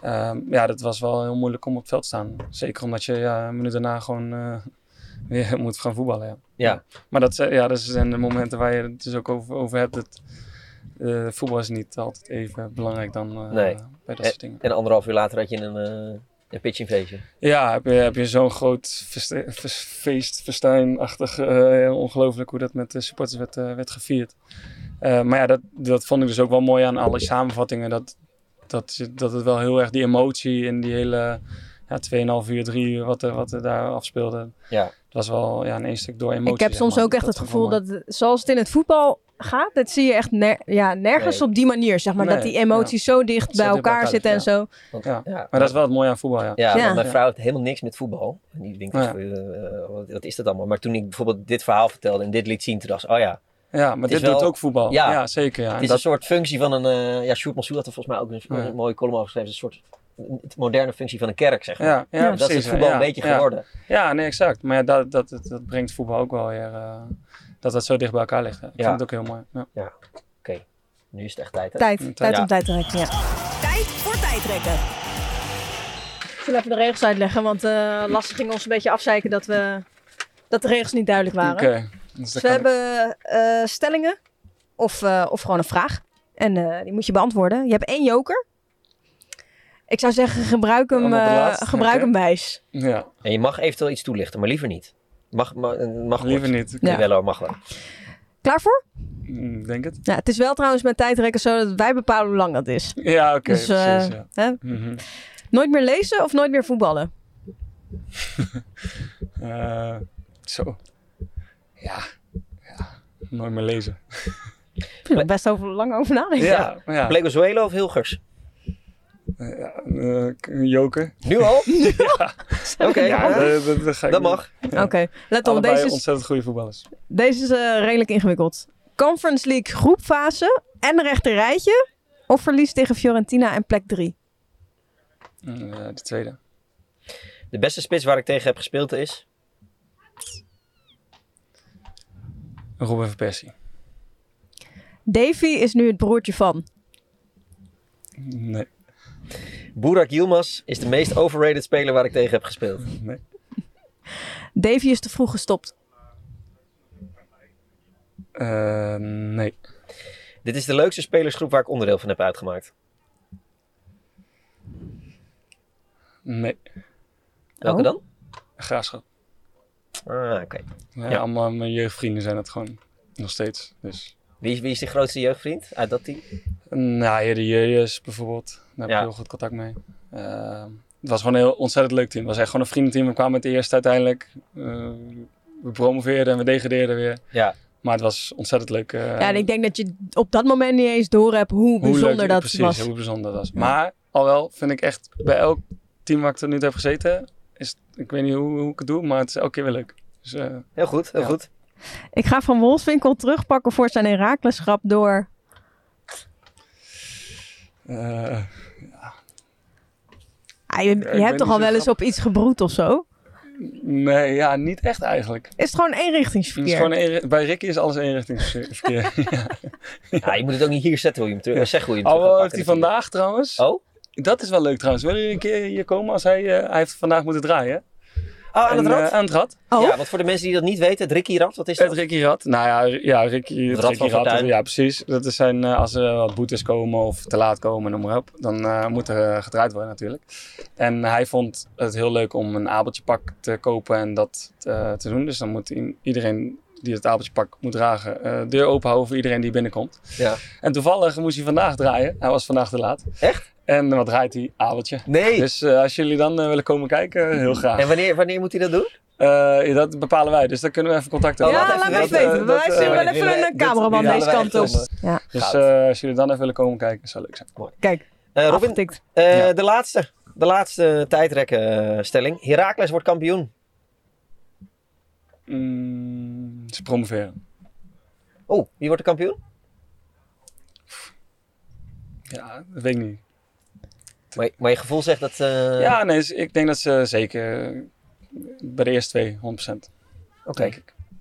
Ehm, ja, dat was wel heel moeilijk om op het veld te staan. Zeker omdat je ja, een minuut daarna gewoon eh, weer moet gaan voetballen. Ja. Ja. Maar dat, zijn- ja, dat zijn de momenten waar je het dus ook over, over hebt. Dat, eh, voetbal is niet altijd even belangrijk dan eh, Nee. bij dat en, soort dingen. en anderhalf uur later had je een, eh een pitching feestje. Ja, heb je, heb je zo'n groot feest, festijnachtig, eh, ongelooflijk hoe dat met de supporters werd, werd gevierd. Eh, maar ja, dat, dat vond ik dus ook wel mooi aan alle samenvattingen. Dat, dat, dat het wel heel erg die emotie in die hele ja, 2,5 uur, 3 uur wat er, wat er daar afspeelde. Ja. Dat was wel ja, een stuk door emotie. Ik heb soms maar. ook echt het gevoel dat, zoals het in het voetbal gaat, dat zie je echt ner- ja, nergens Nee. op die manier. Zeg maar, dat die emoties zo dicht Zo bij dicht bij elkaar elkaar zitten en zo. Ja. Ja, maar dat is wel het mooie aan voetbal, ja. Ja, want mijn vrouw heeft helemaal niks met voetbal. En die denkt, eh, wat, wat is dat allemaal? Maar toen ik bijvoorbeeld dit verhaal vertelde en dit liet zien, toen dacht ik, oh ja. Ja, maar dit doet ook voetbal. Ja, zeker, ja. Het is dat- een soort functie van een, eh ja, Sjoerd Mansour had er volgens mij ook een, Ja. een mooie column over geschreven. Een soort moderne functie van een kerk, zeg maar. Ja, ja, dat is het voetbal ja, een beetje ja. geworden. Ja, nee, exact. Maar ja, dat, dat, dat, dat brengt voetbal ook wel weer, eh, dat dat zo dicht bij elkaar ligt. hè. Ik Ja. vind het ook heel mooi. Ja. Ja, oké. Nu is het echt tijd, hè? Tijd, tijd Ja. om tijd te trekken, ja. Tijd voor tijdrekken. Ik zal even de regels uitleggen, want eh Lasse ging ons een beetje afzeiken dat, we, dat de regels niet duidelijk waren. Oké, dus Dus dat we hebben eh, stellingen of, eh, of gewoon een vraag. En eh, die moet je beantwoorden. Je hebt één joker. Ik zou zeggen, gebruik hem, eh, gebruik hem wijs. Ja. En je mag eventueel iets toelichten, maar liever niet. Mag, mag, mag Liever kort. niet. Ja. Wel mag wel. Klaar voor? Mm, Denk het. Ja, het is wel trouwens met tijdrekken zo dat wij bepalen hoe lang dat is. Ja, oké, Dus, eh, ja. Mhm. Nooit meer lezen of nooit meer voetballen? Eh, zo. Ja. ja. Nooit meer lezen. Ik heb best over, lang over nadenken. Ja, ja. Blegozuelo of Hilgers? Eh, ja, eh, een joker. Nu al? ja. Oké, ja. dat, dat, dat ga ik Dat doen. mag. Ja. Oké, let op. Allebei Deze is, ontzettend goede voetballers. deze is eh, redelijk ingewikkeld. Conference League groepfase en een rechter rijtje. Of verlies tegen Fiorentina en plek 3. Mm, eh, de tweede. De beste spits waar ik tegen heb gespeeld is? Robin van Persie. Davy is nu het broertje van. Nee. Burak Yilmaz is de meest overrated speler waar ik tegen heb gespeeld. Nee. Davy is te vroeg gestopt. Eh, nee. Dit is de leukste spelersgroep waar ik onderdeel van heb uitgemaakt. Nee. Welke Oh. dan? Graafschap. Ah, oké. Ja, Ja. Allemaal mijn jeugdvrienden zijn het gewoon. Nog steeds. Dus. Wie, is- wie is de grootste jeugdvriend uit dat team? Nou, de Jeus bijvoorbeeld. Daar heb ik Ja. heel goed contact mee. Eh, het was gewoon een heel ontzettend leuk team. Het was echt gewoon een vriendenteam. We kwamen het eerst uiteindelijk. Eh, we promoveerden en we degradeerden weer. Ja. Maar het was ontzettend leuk. eh, ja, en ik denk dat je op dat moment niet eens door hebt hoe, hoe bijzonder leuk- dat precies, was. hoe bijzonder dat was. Maar al wel vind ik echt bij elk team waar ik tot nu toe heb gezeten. Is, ik weet niet hoe, hoe ik het doe, maar het is elke keer weer leuk. Dus, eh, Heel goed, heel Ja. goed. Ik ga Van Wolfswinkel terugpakken voor zijn Herakleschap door... eh, Ah, je hebt toch al wel eens op iets gebroed of zo? nee, ja, niet echt eigenlijk. Is het gewoon Het is eenrichtingsverkeer? gewoon een, bij Ricky is alles eenrichtingsverkeer. ja. Ja, je moet het ook niet hier zetten hoe je hem terug, zeg hoe je hem Al terug wel gaat heeft hij vandaag trouwens. Oh? Dat is wel leuk trouwens. Wil je een keer hier komen als hij, eh, hij heeft vandaag moeten draaien? Oh, aan het rad? aan het rad. Oh. Ja, want voor de mensen die dat niet weten, het Ricky Rad, wat is dat? Het Ricky Rad. Nou ja, ja Ricky, het Rad Ricky. Ja, precies. Dat is zijn, eh, als er wat boetes komen of te laat komen, noem maar op. Dan eh, moet er gedraaid worden natuurlijk. En hij vond het heel leuk om een abeltje pak te kopen en dat eh, te doen. Dus dan moet iedereen die het abeltje pak moet dragen, eh deur open houden voor iedereen die binnenkomt. Ja. En toevallig moest hij vandaag draaien. Hij was vandaag te laat. Echt? En wat draait hij? Abeltje. Nee. Dus eh, als jullie dan eh, willen komen kijken, heel graag. En wanneer, wanneer moet hij dat doen? Eh, dat bepalen wij, dus dan kunnen we even contact hebben. ja, laat me even weten. Wij eh, sturen wel even een cameraman deze kant op. Ja, Dus eh, als jullie dan even willen komen kijken, zou leuk zijn. kijk. Eh, Robin, eh, Ja. de laatste. De laatste tijdrekkenstelling. Heracles wordt kampioen. Mm, ze promoveren. Oh, wie wordt de kampioen? Ja, dat weet ik niet. Maar, maar je gevoel zegt dat... eh, ja, nee, ze- ik denk dat ze zeker bij de eerste twee, 100%. Oké.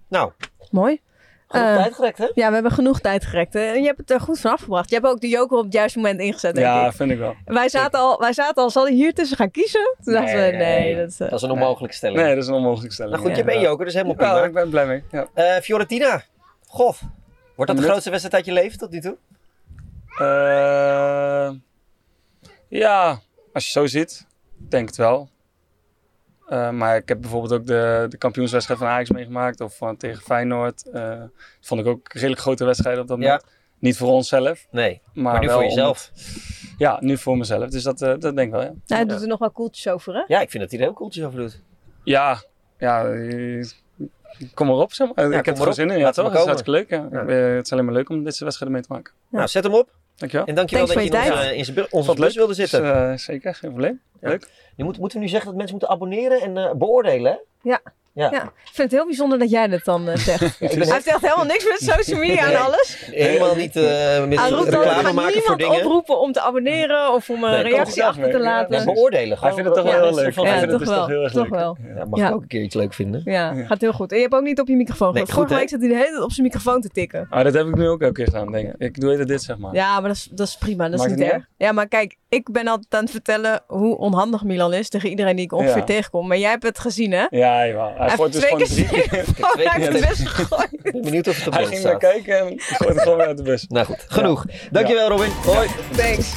Nou, Mooi. genoeg Eh, tijd gerekt, hè? Ja, we hebben genoeg tijd gerekt. hè. En je hebt het er goed van afgebracht. Je hebt ook de joker op het juiste moment ingezet, denk Ja, ik. vind ik wel. Wij zaten, al, wij zaten al, zal hij hier tussen gaan kiezen? Toen dachten we, nee, dat is... eh, Dat is een onmogelijke stelling. Nee, dat is een onmogelijke stelling. nou goed, je bent joker, dus helemaal prima. Ja, ik ben blij mee. Ja. Eh, Fiorentina. Goh. Wordt dat de grootste wedstrijd uit je leven tot nu toe? Ja, als je zo ziet, denk het wel. Eh, maar ik heb bijvoorbeeld ook de, de kampioenswedstrijd van Ajax meegemaakt. Of van, tegen Feyenoord. Eh, vond ik ook redelijk grote wedstrijden op dat Ja. moment. Niet voor onszelf. Nee, Maar, maar nu wel voor jezelf. het- ja, nu voor mezelf. Dus dat, eh, dat denk ik wel, ja. Hij doet er nog wel koeltjes over, hè? Ja, ik vind dat hij er heel cooltjes over doet. Ja, ja eh, kom maar op, zeg maar. ik heb er op. zin in. Ja, toch? maar Dat is hartstikke leuk. Ja. Het is alleen maar leuk om dit soort wedstrijden mee te maken. Nou, zet hem op. Dankjewel. En dankjewel Thanks dat je in je onze, in onze bus wilde zitten. Dus, eh, zeker, geen probleem. Ja. Leuk. Je moet, moeten we nu zeggen dat mensen moeten abonneren en eh, beoordelen, hè? Ja. Ja. Ja. Ik vind het heel bijzonder dat jij dat dan eh, zegt. ik ben Hij heeft echt helemaal niks met social media en Nee. alles. Helemaal niet eh met roept reclame gaat maken voor niemand dingen. oproepen om te abonneren of om een Nee, kom reactie achter te laten. Ja, beoordelen. Hij vindt het toch wel heel leuk. van- Hij Ja, vindt het toch dus wel. toch heel erg leuk. Ja, mag Ja. ik ook een keer iets leuk vinden. Ja, gaat heel goed. En je hebt ook niet op je microfoon Nee, Vorige week zat hij de hele tijd op zijn microfoon te tikken. Ah, dat heb ik nu ook elke keer gedaan, denk ik. Ik doe even dit, zeg maar. Ja, maar dat is, dat is prima. Dat is niet het niet erg. Ja, maar kijk, ik ben altijd aan het vertellen hoe onhandig Milan is tegen iedereen die ik ongeveer Ja. tegenkom. Maar jij hebt het gezien, hè? Ja, jawel. Hij Hij gooit dus gewoon drie keer. Twee keer tegen- best gegooid. Ik ben benieuwd of het op Hij ging naar kijken en gooit het gewoon weer uit de bus. Nou goed, genoeg. Dankjewel Robin. Hoi. Thanks.